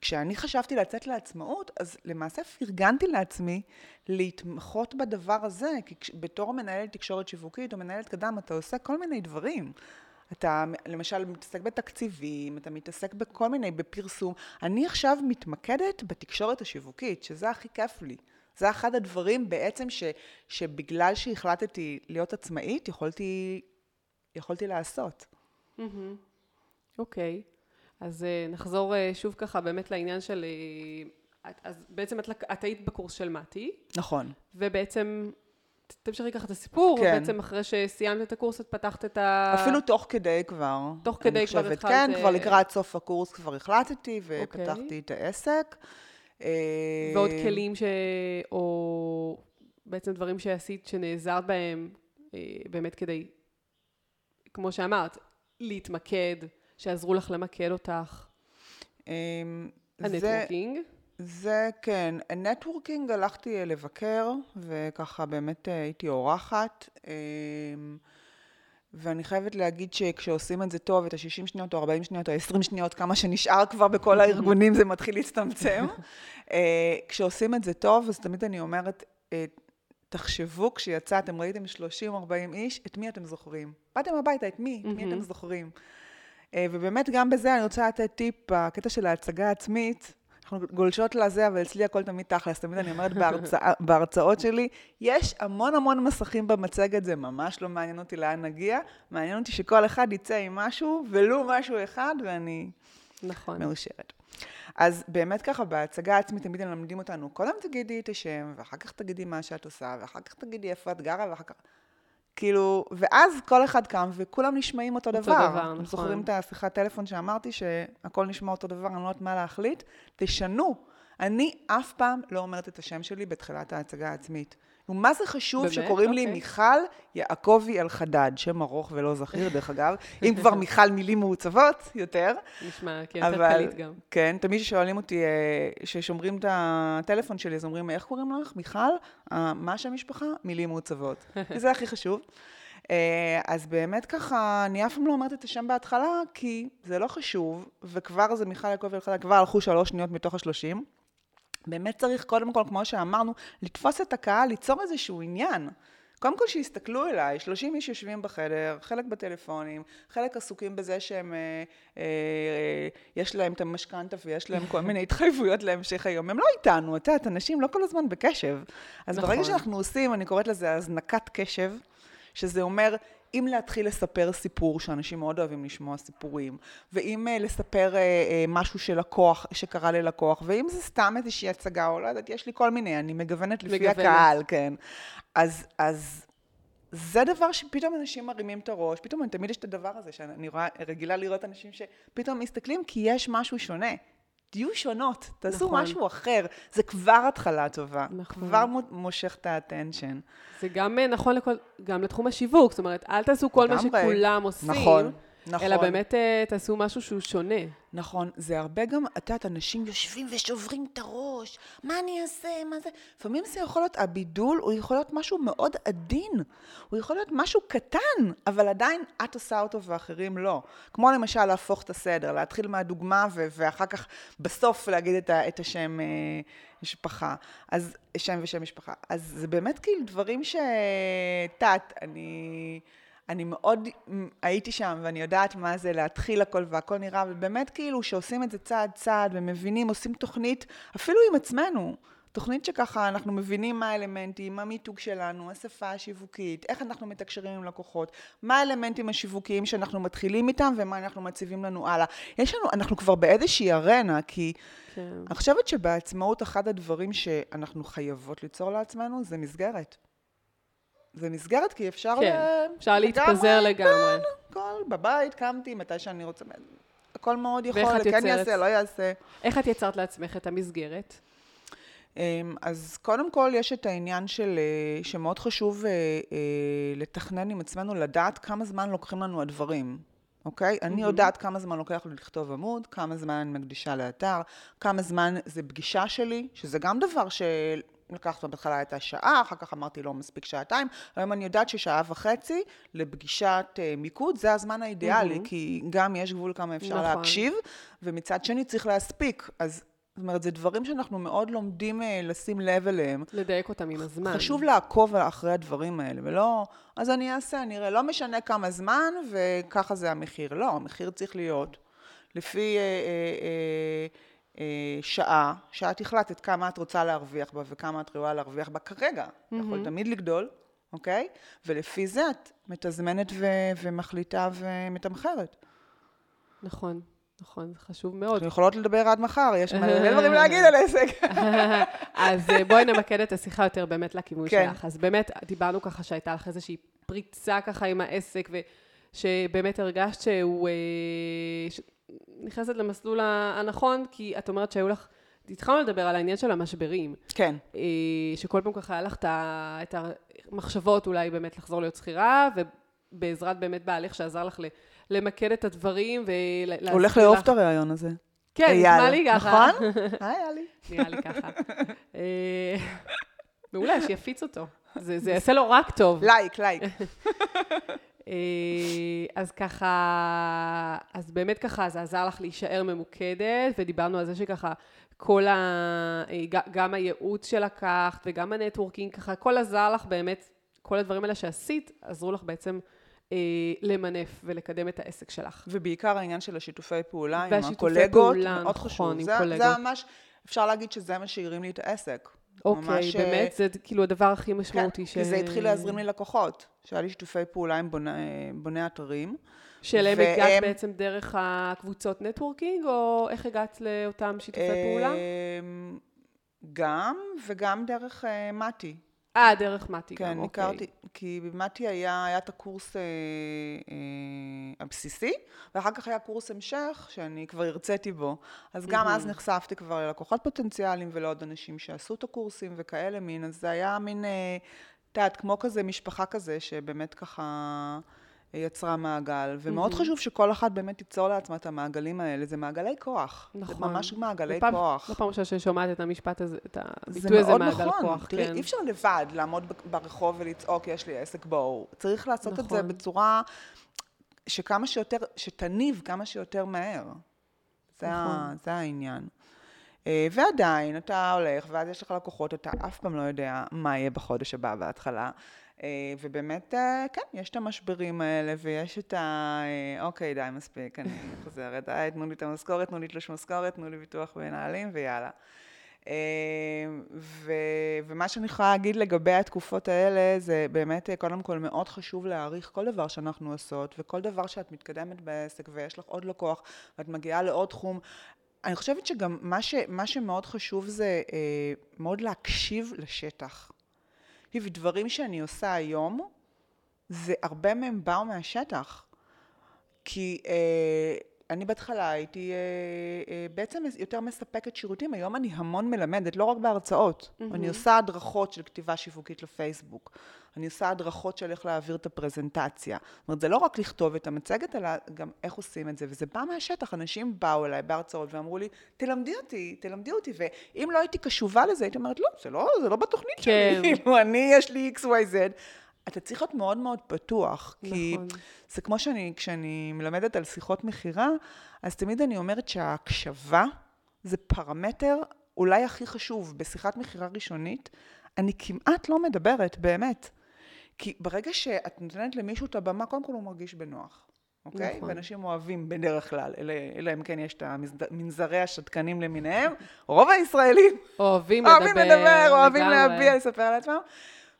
וכשאני חשבתי לצאת לעצמאות, אז למעשה פרגנתי לעצמי להתמחות בדבר הזה, כי בתור מנהלת תקשורת שיווקית או מנהלת קדם, אתה עושה כל מיני דברים. אתה למשל מתעסק בתקציבים, אתה מתעסק בכל מיני, בפרסום. אני עכשיו מתמקדת בתקשורת השיווקית, שזה הכי כיף לי. זה אחד הדברים בעצם ש, שבגלל שהחלטתי להיות עצמאית, יכולתי, יכולתי לעשות. אוקיי, אז אה, נחזור אה, שוב ככה באמת לעניין של... אה, את- אז בעצם את, את היית בקורס של מתי, נכון. ובעצם, תמשיכי ככה את הסיפור, כן. ובעצם אחרי שסיימת את הקורס את פתחת את ה... אפילו תוך כדי כבר. תוך כדי כבר. התחלת, כן, כבר לקראת סוף הקורס כבר החלטתי, אוקיי. ופתחתי את העסק. ועוד כלים ש... או בעצם דברים שעשית שנעזרת בהם באמת כדי, כמו שאמרת, להתמקד, שעזרו לך למקד אותך. זה, ה networking. זה כן, networking הלכתי לבקר, וככה באמת אה, הייתי אורחת. אה, ואני חייבת להגיד שכשעושים את זה טוב, את ה-60 שניות או 40 שניות או 20 שניות, כמה שנשאר כבר בכל הארגונים, זה מתחיל להצטמצם. אה, כשעושים את זה טוב, אז תמיד אני אומרת, אה, תחשבו כשיצאתם, ראיתם 30-40 איש, את מי אתם זוכרים? באתם הביתה, את מי? את מי אתם. זוכרים? אה, ובאמת גם בזה אני רוצה לתת טיפ בקטע של ההצגה העצמית. אנחנו גולשות לזה, אבל אצלי הכל תמיד תכלס. תמיד אני אומרת בהרצאה, בהרצאות שלי, יש המון המון מסכים במצגת, זה ממש לא מעניין אותי לאן נגיע. מעניין אותי שכל אחד יצא עם משהו, ולו משהו אחד, ואני נכון. מאושרת. אז באמת ככה, בהצגה העצמית תמיד הם מלמדים אותנו, קודם תגידי את השם, ואחר כך תגידי מה שאת עושה, ואחר כך תגידי איפה את גרה, ואחר כך... כאילו, ואז כל אחד קם, וכולם נשמעים אותו, אותו דבר. דבר, אתם נכון. זוכרים את השיחת טלפון שאמרתי, שהכל נשמע אותו דבר, אני לא יודעת מה להחליט? תשנו. אני אף פעם לא אומרת את השם שלי בתחילת ההצגה העצמית. ומה זה חשוב באמת? שקוראים לי אוקיי. מיכל יעקבי אלחדד, שם ארוך ולא זכיר, דרך אגב. אם כבר מיכל מילים מעוצבות יותר. נשמע כי יותר אבל, קליט גם. כן, תמיד כששואלים אותי, אה, כששומרים את הטלפון שלי, אז אומרים, איך קוראים לך? מיכל? אה, מה שם המשפחה? מילים מעוצבות. זה הכי חשוב. אה, אז באמת ככה, אני אף פעם לא אומרת את השם בהתחלה, כי זה לא חשוב, וכבר זה מיכל יעקב אלחדה, כבר הלכו שלוש שניות מתוך השלושים. באמת צריך, קודם כל, כמו שאמרנו, לתפוס את הקהל, ליצור איזשהו עניין. קודם כל שיסתכלו אליי, 30 איש יושבים בחדר, חלק בטלפונים, חלק עסוקים בזה שהם, אה, אה, אה, יש להם את המשכנתה ויש להם כל מיני התחייבויות להמשך היום. הם לא איתנו, את יודעת, אנשים לא כל הזמן בקשב. אז נכון. ברגע שאנחנו עושים, אני קוראת לזה הזנקת קשב, שזה אומר, אם להתחיל לספר סיפור, שאנשים מאוד אוהבים לשמוע סיפורים, ואם uh, לספר uh, uh, משהו של לקוח, שקרה ללקוח, ואם זה סתם איזושהי הצגה, או לא יודעת, יש לי כל מיני, אני מגוונת לפי מגוונת. הקהל, כן. אז, אז זה דבר שפתאום אנשים מרימים את הראש, פתאום תמיד יש את הדבר הזה, שאני רואה, רגילה לראות אנשים שפתאום מסתכלים, כי יש משהו שונה. תהיו שונות, תעשו נכון. משהו אחר. זה כבר התחלה טובה. נכון. כבר מו- מושך את האטנשן. זה גם אה, נכון לכל, גם לתחום השיווק, זאת אומרת, אל תעשו כל מה. שכולם עושים. נכון, נכון. אלא באמת אה, תעשו משהו שהוא שונה. נכון, זה הרבה גם, את יודעת, אנשים יושבים ושוברים את הראש, מה אני אעשה, מה זה? לפעמים זה יכול להיות, הבידול הוא יכול להיות משהו מאוד עדין, הוא יכול להיות משהו קטן, אבל עדיין את עושה אותו ואחרים לא. כמו למשל להפוך את הסדר, להתחיל מהדוגמה ו- ואחר כך בסוף להגיד את, ה- את השם אה, משפחה, אז שם ושם משפחה. אז זה באמת כאילו דברים ש... יודעת, אני... אני מאוד הייתי שם, ואני יודעת מה זה להתחיל הכל והכל נראה, ובאמת כאילו שעושים את זה צעד צעד ומבינים, עושים תוכנית, אפילו עם עצמנו, תוכנית שככה אנחנו מבינים מה האלמנטים, מה המיתוג שלנו, השפה השיווקית, איך אנחנו מתקשרים עם לקוחות, מה האלמנטים השיווקיים שאנחנו מתחילים איתם ומה אנחנו מציבים לנו הלאה. יש לנו, אנחנו כבר באיזושהי ארנה, כי כן. אני חושבת שבעצמאות אחד הדברים שאנחנו חייבות ליצור לעצמנו זה מסגרת. זה מסגרת, כי אפשר... כן, ל... אפשר להתפזר לגמרי. כן, הכל, בבית, קמתי, מתי שאני רוצה. הכל מאוד יכול, כן יעשה, לא יעשה. איך את יצרת לעצמך את המסגרת? אמ, אז קודם כל יש את העניין של, אה, שמאוד חשוב אה, אה, לתכנן עם עצמנו, לדעת כמה זמן לוקחים לנו הדברים, אוקיי? Mm-hmm. אני יודעת כמה זמן לוקח לי לכתוב עמוד, כמה זמן אני מקדישה לאתר, כמה זמן זה פגישה שלי, שזה גם דבר של... לקחת בהתחלה הייתה שעה, אחר כך אמרתי לא מספיק שעתיים, היום אני יודעת ששעה וחצי לפגישת uh, מיקוד זה הזמן האידיאלי, mm-hmm. כי גם יש גבול כמה אפשר נכון. להקשיב, ומצד שני צריך להספיק, אז זאת אומרת, זה דברים שאנחנו מאוד לומדים uh, לשים לב אליהם. לדייק אותם עם הזמן. חשוב לעקוב אחרי הדברים האלה, ולא, אז אני אעשה, אני אראה, לא משנה כמה זמן, וככה זה המחיר. לא, המחיר צריך להיות לפי... Uh, uh, אה, שעה, שאת החלטת כמה את רוצה להרוויח בה וכמה את ראויה להרוויח בה כרגע, mm-hmm. יכול תמיד לגדול, אוקיי? ולפי זה את מתזמנת ו- ומחליטה ומתמחרת. נכון. נכון, זה חשוב מאוד. אנחנו יכולות לדבר עד מחר, יש מלא דברים להגיד על עסק. אז אה, בואי נמקד את השיחה יותר באמת לכיוון כן. שלך. אז באמת, דיברנו ככה שהייתה לך איזושהי פריצה ככה עם העסק, ושבאמת הרגשת שהוא... אה, נכנסת למסלול הנכון, כי את אומרת שהיו לך, התחלנו לדבר על העניין של המשברים. כן. אה, שכל פעם ככה היה לך את המחשבות אולי באמת לחזור להיות שכירה, ובעזרת באמת בעלך שעזר לך למקד את הדברים ולהסביר לך. הולך לאהוב את הרעיון הזה. כן, נשמע לי ככה. נכון? היה לי. נראה לי ככה. אה, מעולה, שיפיץ אותו. זה יעשה לו רק טוב. לייק, לייק. אה, אז ככה, אז באמת ככה, זה עזר לך להישאר ממוקדת, ודיברנו על זה שככה, כל ה... אה, גם הייעוץ שלקחת וגם ה networking, ככה, הכל עזר לך באמת, כל הדברים האלה שעשית, עזרו לך בעצם אה, למנף ולקדם את העסק שלך. ובעיקר העניין של השיתופי פעולה עם הקולגות, פעולה, מאוד נכון, חשוב. עם זה, קולגות. זה ממש, אפשר להגיד שזה מה שהרים לי את העסק. אוקיי, ממש, באמת, זה כאילו הדבר הכי משמעותי כן, ש... כי זה התחיל להזרים לי לקוחות, שהיה לי שיתופי פעולה עם בוני, בוני אתרים. שאליהם והם... הגעת בעצם דרך הקבוצות נטוורקינג, או איך הגעת לאותם שיתופי פעולה? אמ, גם, וגם דרך uh, מתי. אה, דרך מתי כן, גם, אוקיי. כן, הכרתי, כי במתי היה, היה את הקורס אה, אה, הבסיסי, ואחר כך היה קורס המשך, שאני כבר הרציתי בו. אז גם אז נחשפתי כבר ללקוחות פוטנציאליים ולעוד אנשים שעשו את הקורסים וכאלה מין, אז זה היה מין, אה, את יודעת, כמו כזה משפחה כזה, שבאמת ככה... יצרה מעגל, ומאוד mm-hmm. חשוב שכל אחת באמת תיצור לעצמה את המעגלים האלה, זה מעגלי כוח. נכון. זה ממש מעגלי בפעם, כוח. זו פעם ראשונה שאני שומעת את המשפט הזה, את הביטוי הזה, מעגל נכון. כוח. תראי, כן. אי אפשר לבד לעמוד ברחוב ולצעוק, יש לי עסק בואו. צריך לעשות נכון. את זה נכון. בצורה שכמה שיותר, שתניב כמה שיותר מהר. זה, נכון. ה, זה העניין. אה, ועדיין, אתה הולך, ואז יש לך לקוחות, אתה אף פעם לא יודע מה יהיה בחודש הבא בהתחלה. אה, ובאמת, אה, כן, יש את המשברים האלה, ויש את ה... אה, אוקיי, די, מספיק, אני חוזרת, די, תנו לי את המשכורת, תנו לי תלוש משכורת, תנו לי ביטוח מנהלים, ויאללה. ו, ומה שאני יכולה להגיד לגבי התקופות האלה, זה באמת, קודם כל, מאוד חשוב להעריך כל דבר שאנחנו עושות, וכל דבר שאת מתקדמת בעסק, ויש לך עוד לקוח, ואת מגיעה לעוד תחום. אני חושבת שגם מה, ש, מה שמאוד חשוב זה מאוד להקשיב לשטח. תקשיבי, דברים שאני עושה היום, זה הרבה מהם באו מהשטח. כי אה, אני בהתחלה הייתי אה, אה, בעצם יותר מספקת שירותים, היום אני המון מלמדת, לא רק בהרצאות. Mm-hmm. אני עושה הדרכות של כתיבה שיווקית לפייסבוק. אני עושה הדרכות של איך להעביר את הפרזנטציה. זאת אומרת, זה לא רק לכתוב את המצגת, אלא גם איך עושים את זה. וזה בא מהשטח, אנשים באו אליי בהרצאות ואמרו לי, תלמדי אותי, תלמדי אותי. ואם לא הייתי קשובה לזה, הייתי אומרת, לא, זה לא, זה לא בתוכנית כן. שלי. כאילו, אני, יש לי XYZ. אתה צריך להיות מאוד מאוד פתוח. נכון. כי זה כמו שאני, כשאני מלמדת על שיחות מכירה, אז תמיד אני אומרת שההקשבה זה פרמטר אולי הכי חשוב. בשיחת מכירה ראשונית, אני כמעט לא מדברת, באמת. כי ברגע שאת נותנת למישהו את הבמה, קודם כל הוא מרגיש בנוח. אוקיי? נכון. ואנשים אוהבים בדרך כלל, אלא אם כן יש את המנזרי השתקנים למיניהם, רוב הישראלים אוהבים לדבר, אוהבים לדבר, אוהבים להביע, לספר על עצמם.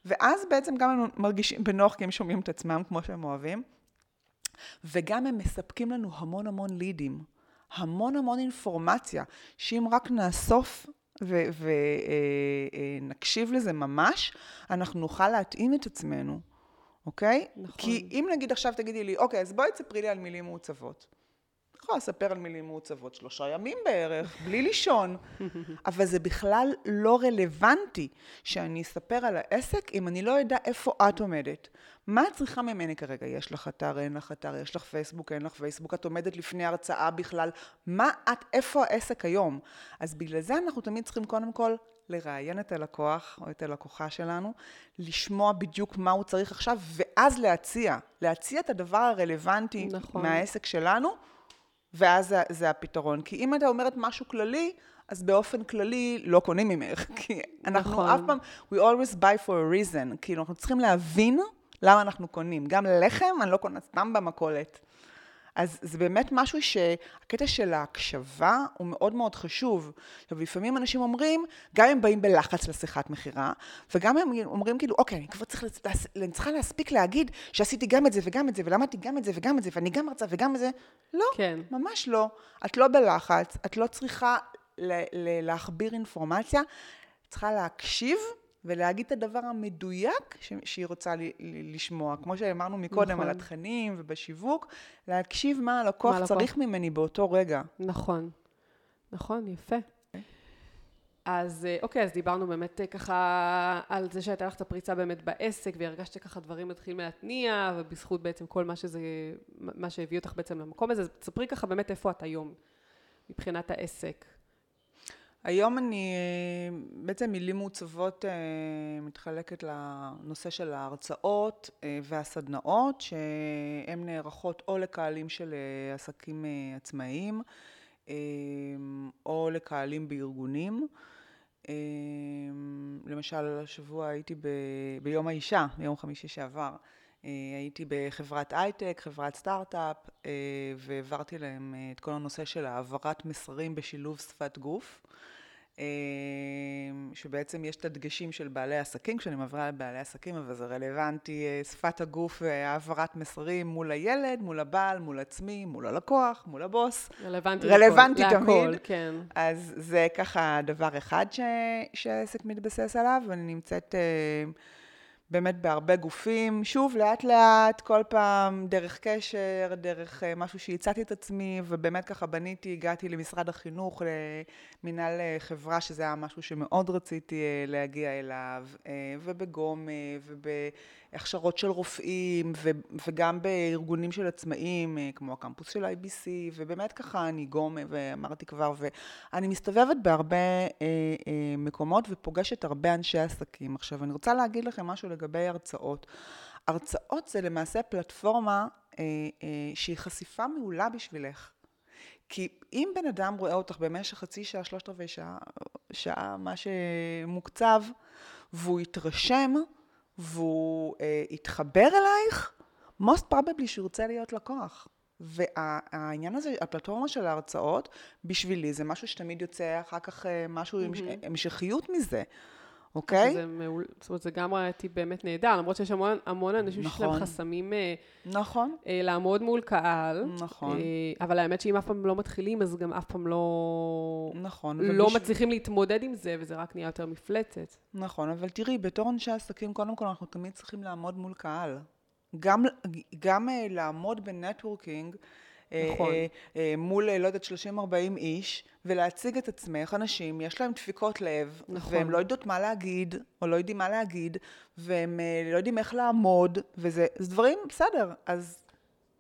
ואז בעצם גם הם מרגישים בנוח כי הם שומעים את עצמם כמו שהם אוהבים. וגם הם מספקים לנו המון המון לידים, המון המון אינפורמציה, שאם רק נאסוף ונקשיב אה, אה, לזה ממש, אנחנו נוכל להתאים את עצמנו, אוקיי? נכון. כי אם נגיד עכשיו תגידי לי, אוקיי, אז בואי תספרי לי על מילים מעוצבות. יכולה לספר על מילים מעוצבות שלושה ימים בערך, בלי לישון. אבל זה בכלל לא רלוונטי שאני אספר על העסק אם אני לא אדע איפה את עומדת. מה את צריכה ממני כרגע? יש לך אתר, אין לך אתר, יש לך פייסבוק, אין לך פייסבוק, את עומדת לפני הרצאה בכלל. מה את, איפה העסק היום? אז בגלל זה אנחנו תמיד צריכים קודם כל לראיין את הלקוח או את הלקוחה שלנו, לשמוע בדיוק מה הוא צריך עכשיו, ואז להציע, להציע את הדבר הרלוונטי נכון. מהעסק שלנו, ואז זה, זה הפתרון. כי אם אתה אומרת משהו כללי, אז באופן כללי לא קונים ממך. כי אנחנו נכון. אף פעם, we always buy for a reason. כאילו, אנחנו צריכים להבין למה אנחנו קונים. גם לחם, אני לא קונה סתם במכולת. אז זה באמת משהו שהקטע של ההקשבה הוא מאוד מאוד חשוב. עכשיו, לפעמים אנשים אומרים, גם הם באים בלחץ לשיחת מכירה, וגם הם אומרים כאילו, אוקיי, אני כבר צריך, אני צריכה להספיק להגיד שעשיתי גם את זה וגם את זה, ולמדתי גם את זה וגם את זה, ואני גם מרצה וגם את זה. לא, כן. ממש לא. את לא בלחץ, את לא צריכה להכביר אינפורמציה, צריכה להקשיב. ולהגיד את הדבר המדויק ש- שהיא רוצה ל- ל- לשמוע. כמו שאמרנו מקודם נכון. על התכנים ובשיווק, להקשיב מה הלקוח מה צריך לקוח? ממני באותו רגע. נכון. נכון, יפה. אז אה, אוקיי, אז דיברנו באמת אה, ככה על זה שהייתה לך את הפריצה באמת בעסק, והרגשת שככה דברים מתחילים להתניע, ובזכות בעצם כל מה שזה, מה שהביא אותך בעצם למקום הזה, אז תספרי ככה באמת איפה את היום, מבחינת העסק. היום אני, בעצם מילים מעוצבות אה, מתחלקת לנושא של ההרצאות אה, והסדנאות, שהן נערכות או לקהלים של אה, עסקים עצמאיים, או לקהלים בארגונים. למשל, השבוע הייתי ב, ביום האישה, ביום חמישי שעבר. הייתי בחברת הייטק, חברת סטארט-אפ, והעברתי להם את כל הנושא של העברת מסרים בשילוב שפת גוף. שבעצם יש את הדגשים של בעלי עסקים, כשאני מעבירה לבעלי עסקים, אבל זה רלוונטי, אה, שפת הגוף והעברת מסרים מול הילד, מול הבעל, מול עצמי, מול הלקוח, מול הבוס. רלוונטי, רלוונטי לכל, תמיד. להכל, כן. אז זה ככה דבר אחד ש... שהעסק מתבסס עליו, ואני נמצאת... Uh, באמת בהרבה גופים, שוב, לאט לאט, כל פעם דרך קשר, דרך uh, משהו שהצעתי את עצמי, ובאמת ככה בניתי, הגעתי למשרד החינוך, למנהל uh, חברה, שזה היה משהו שמאוד רציתי uh, להגיע אליו, uh, וב... הכשרות של רופאים, ו, וגם בארגונים של עצמאים, אה, כמו הקמפוס של IBC, ובאמת ככה אני גום, ואמרתי כבר, ואני מסתובבת בהרבה אה, אה, מקומות ופוגשת הרבה אנשי עסקים. עכשיו, אני רוצה להגיד לכם משהו לגבי הרצאות. הרצאות זה למעשה פלטפורמה אה, אה, שהיא חשיפה מעולה בשבילך. כי אם בן אדם רואה אותך במשך חצי שעה, שלושת רבעי שעה, שעה, מה שמוקצב, והוא יתרשם, והוא אה, יתחבר אלייך, most probably שהוא ירצה להיות לקוח. והעניין הזה, הפלטפורמה של ההרצאות, בשבילי זה משהו שתמיד יוצא אחר כך אה, משהו, mm-hmm. המשכיות מזה. אוקיי? זה מעול, זאת אומרת, זה גם ראיתי באמת נהדר, למרות שיש המון, המון אנשים נכון. שיש להם נכון. חסמים אה, נכון. אה, לעמוד מול קהל. נכון. אה, אבל האמת שאם אף פעם לא מתחילים, אז גם אף פעם לא... נכון. לא ובש... מצליחים להתמודד עם זה, וזה רק נהיה יותר מפלצת. נכון, אבל תראי, בתור אנשי עסקים, קודם כל אנחנו תמיד צריכים לעמוד מול קהל. גם, גם אה, לעמוד ב networking, נכון. אה, אה, מול, אה, לא יודעת, 30-40 איש, ולהציג את עצמך, אנשים, יש להם דפיקות לב, נכון. והם לא יודעות מה להגיד, או לא יודעים מה להגיד, והם אה, לא יודעים איך לעמוד, וזה זה דברים, בסדר, אז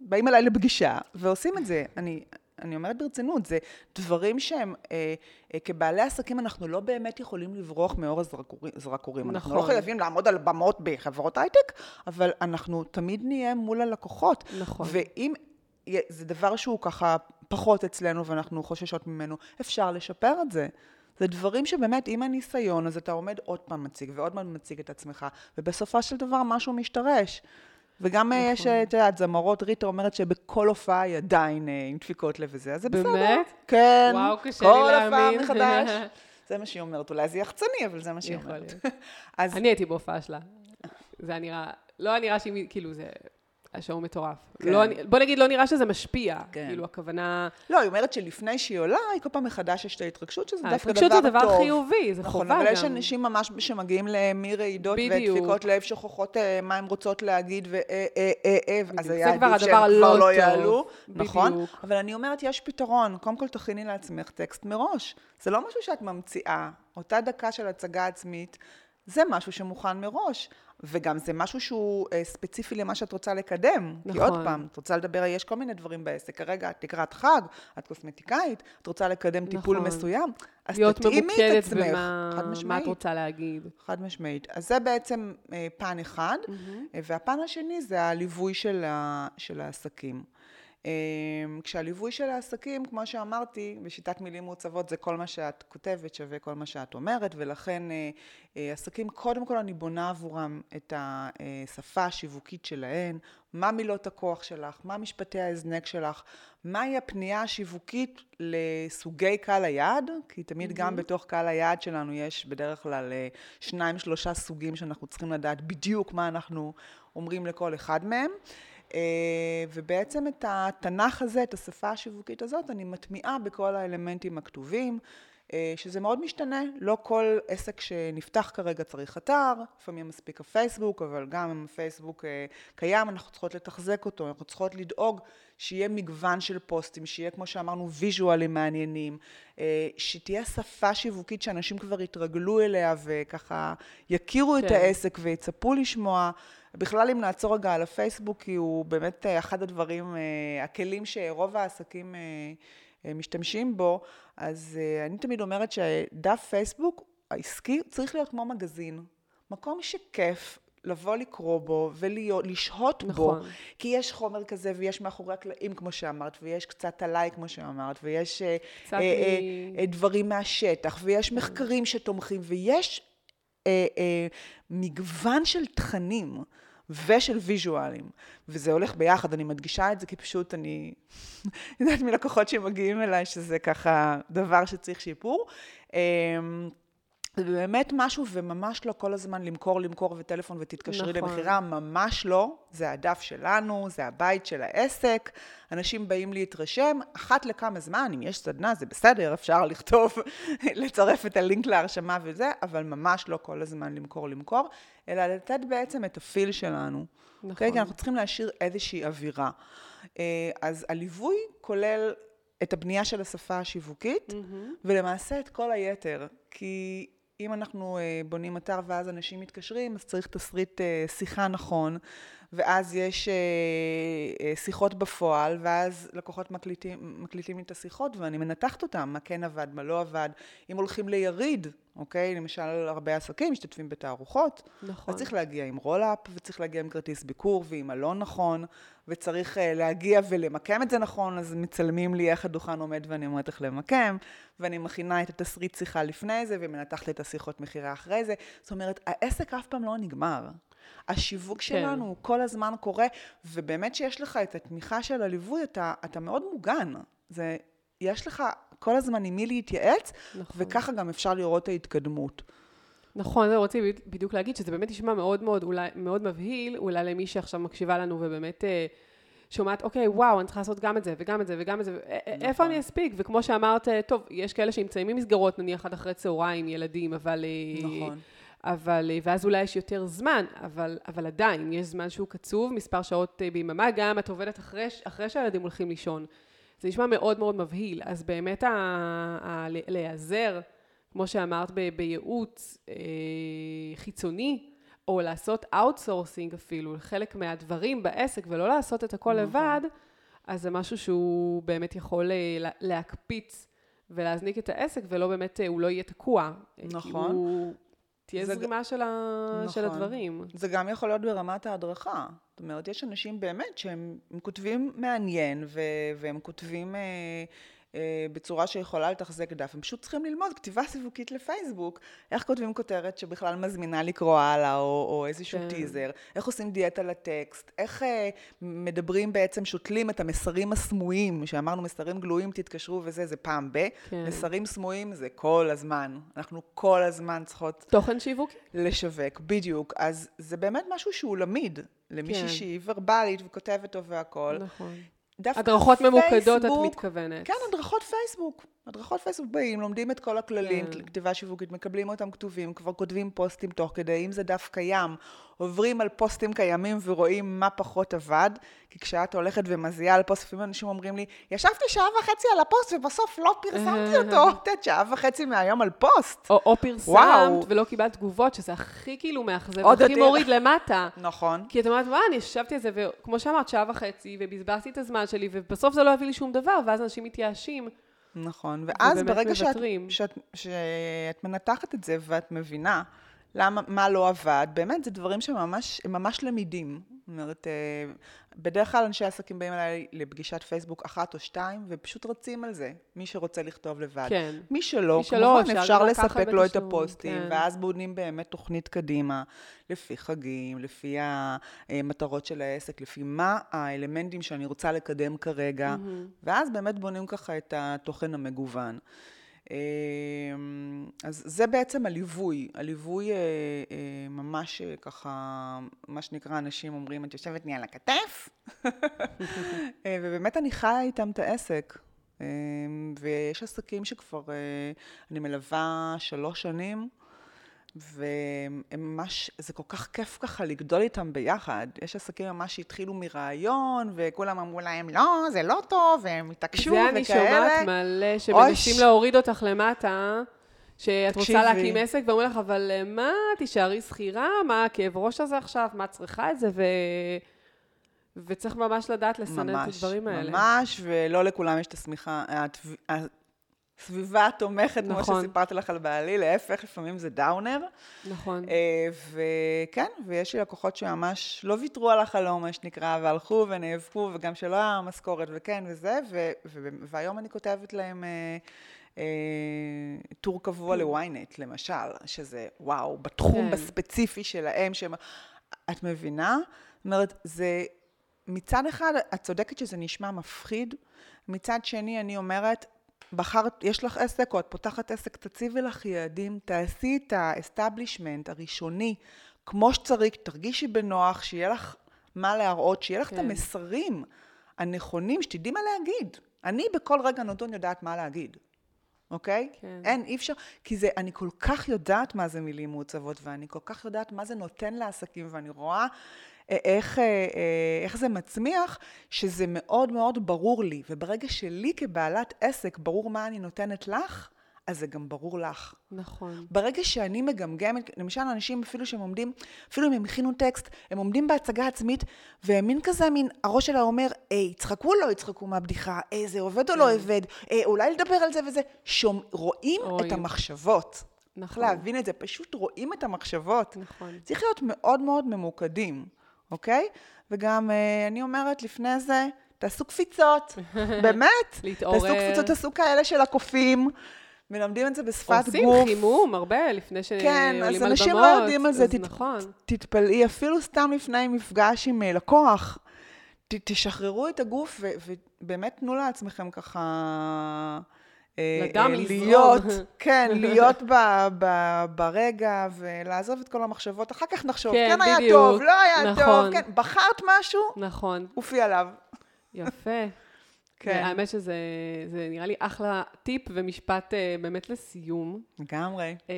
באים אליי לפגישה ועושים את זה. אני, אני אומרת ברצינות, זה דברים שהם, אה, אה, כבעלי עסקים אנחנו לא באמת יכולים לברוח מאור הזרקורים. הזרקורים. אנחנו לא נכון. חייבים לעמוד על במות בחברות הייטק, אבל אנחנו תמיד נהיה מול הלקוחות. נכון. ואם זה דבר שהוא ככה פחות אצלנו ואנחנו חוששות ממנו, אפשר לשפר את זה. זה דברים שבאמת, עם הניסיון, אז אתה עומד עוד פעם מציג ועוד פעם מציג את עצמך, ובסופו של דבר משהו משתרש. וגם נכון. יש, את יודעת, זמרות, ריטה אומרת שבכל הופעה היא עדיין אה, עם דפיקות לב וזה, אז זה בסדר. באמת? כן. וואו, קשה לי כל הופעה להאמין. מחדש. זה מה שהיא אומרת. אולי זה יחצני, אבל זה מה שהיא אומרת. אז אני הייתי בהופעה שלה. זה היה נראה, לא היה נראה שהיא, כאילו, זה... השואו מטורף. כן. לא, בוא נגיד, לא נראה שזה משפיע. כן. כאילו, הכוונה... לא, היא אומרת שלפני שהיא עולה, היא כל פעם מחדש יש את ההתרגשות, שזה דווקא דבר טוב. ההתרגשות זה דבר חיובי, זה נכון, חובה גם. אבל יש אנשים ממש שמגיעים למרעידות בדיוק. ודפיקות לב שוכחות אה, מה הן רוצות להגיד, ואה, אה, אה, אה, אז. היה עדיף שהם כבר לא טוב. יעלו, נכון? בדיוק. אבל אני אומרת, יש פתרון. קודם כל תכיני לעצמך טקסט מראש. זה לא משהו שאת ממציאה. אותה דקה של הצגה עצמית, זה משהו שמוכן מראש. וגם זה משהו שהוא אה, ספציפי למה שאת רוצה לקדם. כי נכון. עוד פעם, את רוצה לדבר, יש כל מיני דברים בעסק. כרגע את לקראת חג, את קוסמטיקאית, את רוצה לקדם טיפול נכון. מסוים, אז להיות תתאימי את ממוקדת עצמך. במה חד מה משמעית. את רוצה להגיד. חד משמעית. אז זה בעצם אה, פן אחד, אה, והפן השני זה הליווי של, ה, של העסקים. אה, כשהליווי של העסקים, כמו שאמרתי, בשיטת מילים מעוצבות זה כל מה שאת כותבת שווה כל מה שאת אומרת, ולכן אה, אה, עסקים, קודם כל אני בונה עבורם את השפה השיווקית שלהן, מה מילות הכוח שלך, מה משפטי ההזנק שלך, מהי הפנייה השיווקית לסוגי קהל היעד, כי תמיד גם בתוך קהל היעד שלנו יש בדרך כלל אה, שניים, שלושה סוגים שאנחנו צריכים לדעת בדיוק מה אנחנו אומרים לכל אחד מהם. אה, ובעצם את התנ"ך הזה, את השפה השיווקית הזאת, אני מטמיעה בכל האלמנטים הכתובים, אה, שזה מאוד משתנה. לא כל עסק שנפתח כרגע צריך אתר, לפעמים מספיק הפייסבוק, אבל גם אם הפייסבוק אה, קיים, אנחנו צריכות לתחזק אותו, אנחנו צריכות לדאוג שיהיה מגוון של פוסטים, שיהיה, כמו שאמרנו, ויז'ואלים מעניינים, שתהיה שפה שיווקית שאנשים כבר יתרגלו אליה וככה יכירו את כן. העסק ויצפו לשמוע. בכלל, אם נעצור רגע על הפייסבוק, כי הוא באמת אה, אחד הדברים, אה, הכלים שרוב העסקים אה, משתמשים בו, אז אני תמיד אומרת שדף פייסבוק העסקי צריך להיות כמו מגזין. מקום שכיף לבוא לקרוא בו ולשהות בו. נכון. כי יש חומר כזה ויש מאחורי הקלעים, כמו שאמרת, ויש קצת עליי, כמו שאמרת, ויש אה, אה, אה, דברים מהשטח, ויש מחקרים שתומכים, ויש אה, אה, מגוון של תכנים ושל ויז'ואלים, וזה הולך ביחד, אני מדגישה את זה כי פשוט אני יודעת מלקוחות שמגיעים אליי שזה ככה דבר שצריך שיפור. אה, זה באמת משהו, וממש לא כל הזמן למכור, למכור וטלפון ותתקשרי נכון. למכירה, ממש לא. זה הדף שלנו, זה הבית של העסק. אנשים באים להתרשם, אחת לכמה זמן, אם יש סדנה, זה בסדר, אפשר לכתוב, לצרף את הלינק להרשמה וזה, אבל ממש לא כל הזמן למכור, למכור, אלא לתת בעצם את הפיל שלנו. נכון. אוקיי? כי אנחנו צריכים להשאיר איזושהי אווירה. אה, אז הליווי כולל את הבנייה של השפה השיווקית, ולמעשה את כל היתר. כי אם אנחנו אה, בונים אתר ואז אנשים מתקשרים, אז צריך תסריט אה, שיחה נכון, ואז יש אה, שיחות בפועל, ואז לקוחות מקליטים, מקליטים לי את השיחות, ואני מנתחת אותם, מה כן עבד, מה לא עבד. אם הולכים ליריד, אוקיי? למשל, הרבה עסקים משתתפים בתערוכות, נכון. אז צריך להגיע עם רולאפ, וצריך להגיע עם כרטיס ביקור, ועם הלא נכון, וצריך uh, להגיע ולמקם את זה נכון, אז מצלמים לי איך הדוכן עומד ואני אומרת איך למקם, ואני מכינה את התסריט שיחה לפני זה, ומנתחת את השיחות מכירה אחרי זה. זאת אומרת, העסק אף פעם לא נגמר. השיווק כן. שלנו הוא כל הזמן קורה, ובאמת שיש לך את התמיכה של הליווי, אתה, אתה מאוד מוגן. זה, יש לך כל הזמן עם מי להתייעץ, נכון. וככה גם אפשר לראות את ההתקדמות. נכון, זה רציתי בדיוק להגיד, שזה באמת נשמע מאוד מאוד, אולי, מאוד מבהיל, אולי למי שעכשיו מקשיבה לנו ובאמת אה, שומעת, אוקיי, וואו, אני צריכה לעשות גם את זה, וגם את זה, וגם את זה, נכון. איפה אני אספיק? וכמו שאמרת, אה, טוב, יש כאלה שנמצאים ממסגרות, נניח עד אחרי צהריים, ילדים, אבל... אה, נכון. אבל, ואז אולי יש יותר זמן, אבל, אבל עדיין, יש זמן שהוא קצוב, מספר שעות אה, ביממה, גם את עובדת אחרי, אחרי שהילדים הולכים לישון. זה נשמע מאוד מאוד מבהיל, אז באמת ה, ה, להיעזר, כמו שאמרת, ב, בייעוץ אה, חיצוני, או לעשות outsourcing אפילו, חלק מהדברים בעסק, ולא לעשות את הכל לבד, אז זה משהו שהוא באמת יכול אה, להקפיץ ולהזניק את העסק, ולא באמת, אה, הוא לא יהיה תקוע. נכון. כי הוא... תהיה זרימה של, ה... נכון. של הדברים. זה גם יכול להיות ברמת ההדרכה. אומרת, יש אנשים באמת שהם כותבים מעניין. והם כותבים... אה, בצורה שיכולה לתחזק דף, הם פשוט צריכים ללמוד כתיבה סיווקית לפייסבוק, איך כותבים כותרת שבכלל מזמינה לקרוא הלאה, או, או איזשהו כן. טיזר, איך עושים דיאטה לטקסט, איך אה, מדברים בעצם, שותלים את המסרים הסמויים, שאמרנו מסרים גלויים תתקשרו וזה, זה פעם ב, כן. מסרים סמויים זה כל הזמן, אנחנו כל הזמן צריכות... תוכן שיווקי? לשווק, בדיוק, אז זה באמת משהו שהוא למיד. למישהי כן. שהיא ורבלית וכותבת טוב והכול. נכון. דווקא הדרכות פייסבוק, ממוקדות את מתכוונת. כן, הדרכות פייסבוק. הדרכות פייסבוק באים, לומדים את כל הכללים, כן. כתיבה שיווקית, מקבלים אותם כתובים, כבר כותבים פוסטים תוך כדי, אם זה דף קיים, עוברים על פוסטים קיימים ורואים מה פחות עבד, כי כשאת הולכת ומזיעה על פוסט, לפעמים אנשים אומרים לי, ישבתי שעה וחצי על הפוסט ובסוף לא פרסמתי אותו, את יודעת, שעה וחצי מהיום על פוסט. או, או פרסמת ולא קיבלת תגובות, שזה הכי כאילו מאכזב, הכי מוריד למטה. נכון. כי את אומרת, מה, אני ישבתי על זה, וכמו שאמרת, שעה וחצי, ובזבזתי את הזמן שלי, ובסוף זה לא הביא לי שום דבר, ואז אנשים מתייאשים. נכון, ואז ברגע שאת, שאת, שאת מנתחת את זה ואת מבינה למה, מה לא עבד, באמת זה דברים שממש, הם ממש למידים. זאת אומרת, אה, בדרך כלל אנשי עסקים באים אליי לפגישת פייסבוק אחת או שתיים, ופשוט רצים על זה, מי שרוצה לכתוב לבד. כן. מי שלא, מי שלא כמובן אפשר, אפשר לספק לו את הפוסטים, כן. ואז בונים באמת תוכנית קדימה, לפי חגים, לפי המטרות של העסק, לפי מה האלמנטים שאני רוצה לקדם כרגע, mm-hmm. ואז באמת בונים ככה את התוכן המגוון. אמ, אז זה בעצם הליווי, הליווי אה, אה, ממש אה, ככה, מה שנקרא, אנשים אומרים, את יושבת לי על הכתף, ובאמת אני חיה איתם את העסק. אמ, ויש עסקים שכבר אני מלווה שלוש שנים, וממש, זה כל כך כיף ככה לגדול איתם ביחד. יש עסקים ממש שהתחילו מרעיון, וכולם אמרו להם, לא, זה לא טוב, והם התעקשו וכאלה. זה אני שומעת מלא, שמנסים אוש... להוריד אותך למטה, שאת תקשיבי. רוצה להקים עסק, ואומרים לך, אבל אה, מה, תישארי שכירה? מה הכאב ראש הזה עכשיו? מה את צריכה את זה? ו... וצריך ממש לדעת לסנן את הדברים האלה. ממש, ולא לכולם יש את השמיכה, סביבה תומכת, נכון. כמו שסיפרתי לך על בעלי, להפך, לפעמים זה דאונר. נכון. אה, וכן, ויש לי לקוחות שממש לא ויתרו על החלום, מה שנקרא, והלכו ונאבקו, וגם שלא היה משכורת, וכן, וזה, ו, ו, והיום אני כותבת להם... אה, אה, טור קבוע. לוויינט, למשל, שזה וואו, בתחום כן. בספציפי שלהם, שהם... את מבינה? זאת אומרת, זה... מצד אחד, את צודקת שזה נשמע מפחיד, מצד שני, אני אומרת, בחרת, יש לך עסק או את פותחת עסק, תציבי לך יעדים, תעשי את ה establishment הראשוני כמו שצריך, תרגישי בנוח, שיהיה לך מה להראות, שיהיה לך כן. את המסרים הנכונים, שתדעי מה להגיד. אני בכל רגע נתון יודעת מה להגיד, אוקיי? כן. אין, אי אפשר, כי זה, אני כל כך יודעת מה זה מילים מעוצבות, ואני כל כך יודעת מה זה נותן לעסקים, ואני רואה איך, אה, אה, איך זה מצמיח, שזה מאוד מאוד ברור לי. וברגע שלי כבעלת עסק ברור מה אני נותנת לך, אז זה גם ברור לך. נכון. ברגע שאני מגמגמת, למשל אנשים אפילו שהם עומדים, אפילו אם הם הכינו טקסט, הם עומדים בהצגה עצמית, והם מין כזה, מין, הראש שלה אומר, היי, יצחקו או לא יצחקו מהבדיחה, היי, זה עובד או לא כן. עובד, היי, אולי לדבר על זה וזה. שום, רואים אוי. את המחשבות. נכון. צריך להבין את זה, פשוט רואים את המחשבות. נכון. צריך להיות מאוד מאוד ממוקדים. אוקיי? וגם אה, אני אומרת, לפני זה, תעשו קפיצות, באמת. להתעורר. תעשו קפיצות, תעשו כאלה של הקופים. מלמדים את זה בשפת עושים גוף. עושים חימום הרבה לפני שעולים כן, על במות. כן, אז אנשים לא יודעים על זה. תת, נכון. תתפלאי, אפילו סתם לפני מפגש עם אה, לקוח. ת, תשחררו את הגוף ובאמת תנו לעצמכם ככה... אה, לדם להיות, כן, להיות ב, ב, ברגע ולעזוב את כל המחשבות. אחר כך נחשוב, כן, כן היה טוב, לא היה נכון. טוב, כן, בחרת משהו, נכון. אופי עליו. יפה. כן. האמת שזה זה נראה לי אחלה טיפ ומשפט אה, באמת לסיום. לגמרי. אה,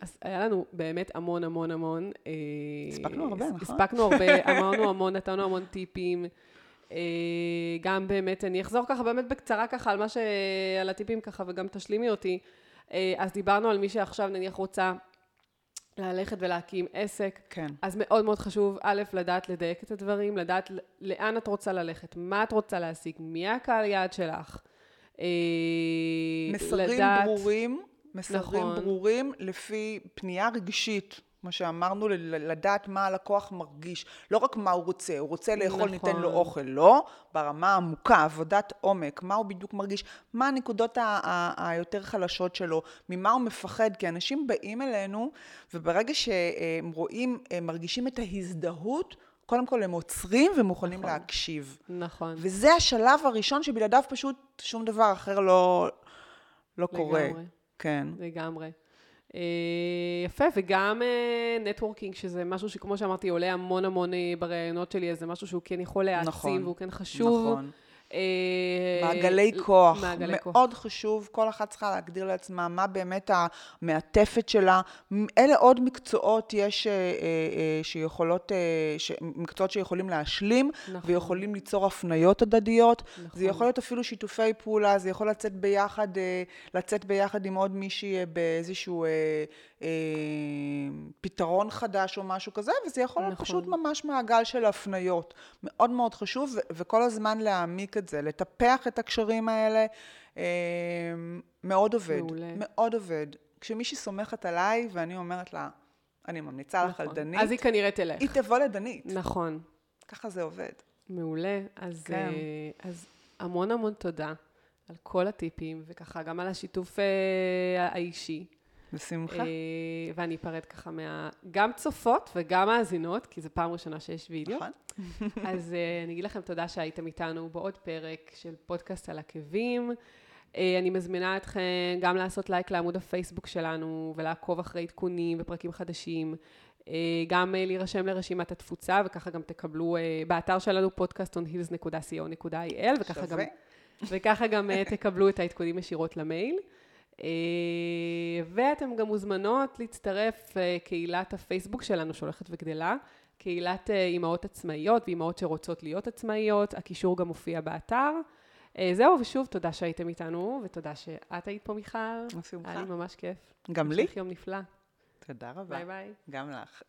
אז היה לנו באמת המון המון המון. אה, הספקנו הרבה, נכון? הספקנו הרבה, אמרנו המון, נתנו המון טיפים. אה, גם באמת, אני אחזור ככה באמת בקצרה ככה על מה ש... על הטיפים ככה, וגם תשלימי אותי. אה, אז דיברנו על מי שעכשיו נניח רוצה ללכת ולהקים עסק. כן. אז מאוד מאוד חשוב, א', לדעת לדייק את הדברים, לדעת לאן את רוצה ללכת, מה את רוצה להשיג, מי הקהל יעד שלך. אה, מסרים לדעת- ברורים, מסרים נכון. ברורים לפי פנייה רגשית. כמו שאמרנו, לדעת מה הלקוח מרגיש. לא רק מה הוא רוצה, הוא רוצה לאכול, נכון. ניתן לו אוכל. לא, ברמה העמוקה, עבודת עומק, מה הוא בדיוק מרגיש, מה הנקודות היותר חלשות שלו, ממה הוא מפחד, כי אנשים באים אלינו, וברגע שהם רואים, הם מרגישים את ההזדהות, קודם כל הם עוצרים ומוכנים נכון. להקשיב. נכון. וזה השלב הראשון שבלעדיו פשוט שום דבר אחר לא, לא קורה. לגמרי. כן. לגמרי. אה, יפה, וגם נטוורקינג, שזה משהו שכמו שאמרתי, עולה המון המון אה, בראיונות שלי, אז זה משהו שהוא כן יכול להעצים, נכון. והוא כן חשוב. נכון. אה, מעגלי כוח, מעגלי כוח. מאוד חשוב, כל אחת צריכה להגדיר לעצמה מה באמת המעטפת שלה. אלה עוד מקצועות יש אה, אה, אה, שיכולות, אה, מקצועות שיכולים להשלים, נכון. ויכולים ליצור הפניות הדדיות. נכון. זה יכול להיות אפילו שיתופי פעולה, זה יכול לצאת ביחד, אה, לצאת ביחד עם עוד מישהי אה, באיזשהו אה, אה, פתרון חדש או משהו כזה, וזה יכול להיות נכון. פשוט ממש מעגל של הפניות. מאוד מאוד חשוב, וכל הזמן להעמיק את זה, לטפח את הקשרים האלה, אה, מאוד עובד. מעולה. מאוד עובד. כשמישהי סומכת עליי, ואני אומרת לה, אני ממליצה לך על נכון. דנית, אז היא כנראה תלך. היא תבוא לדנית. נכון. ככה זה עובד. מעולה. אז, כן. אה, אז המון המון תודה על כל הטיפים, וככה גם על השיתוף אה, האישי. בשמחה. אה, ואני אפרד ככה מה... גם צופות וגם מאזינות, כי זו פעם ראשונה שיש וידאו. נכון? אז אה, אני אגיד לכם תודה שהייתם איתנו בעוד פרק של פודקאסט על עקבים. אה, אני מזמינה אתכם גם לעשות לייק לעמוד הפייסבוק שלנו ולעקוב אחרי עדכונים ופרקים חדשים. גם להירשם לרשימת התפוצה, וככה גם תקבלו באתר שלנו podcastonhills.co.il, וככה גם, שווה. וככה גם תקבלו את העדכונים ישירות למייל. אה, ואתם גם מוזמנות להצטרף אה, קהילת הפייסבוק שלנו שהולכת וגדלה, קהילת אה, אימהות עצמאיות ואימהות שרוצות להיות עצמאיות, הקישור גם מופיע באתר. זהו, ושוב, תודה שהייתם איתנו, ותודה שאת היית פה, מיכל. בשמחה. היה לי ממש כיף. גם לי. המשך יום נפלא. תודה רבה. ביי ביי. גם לך.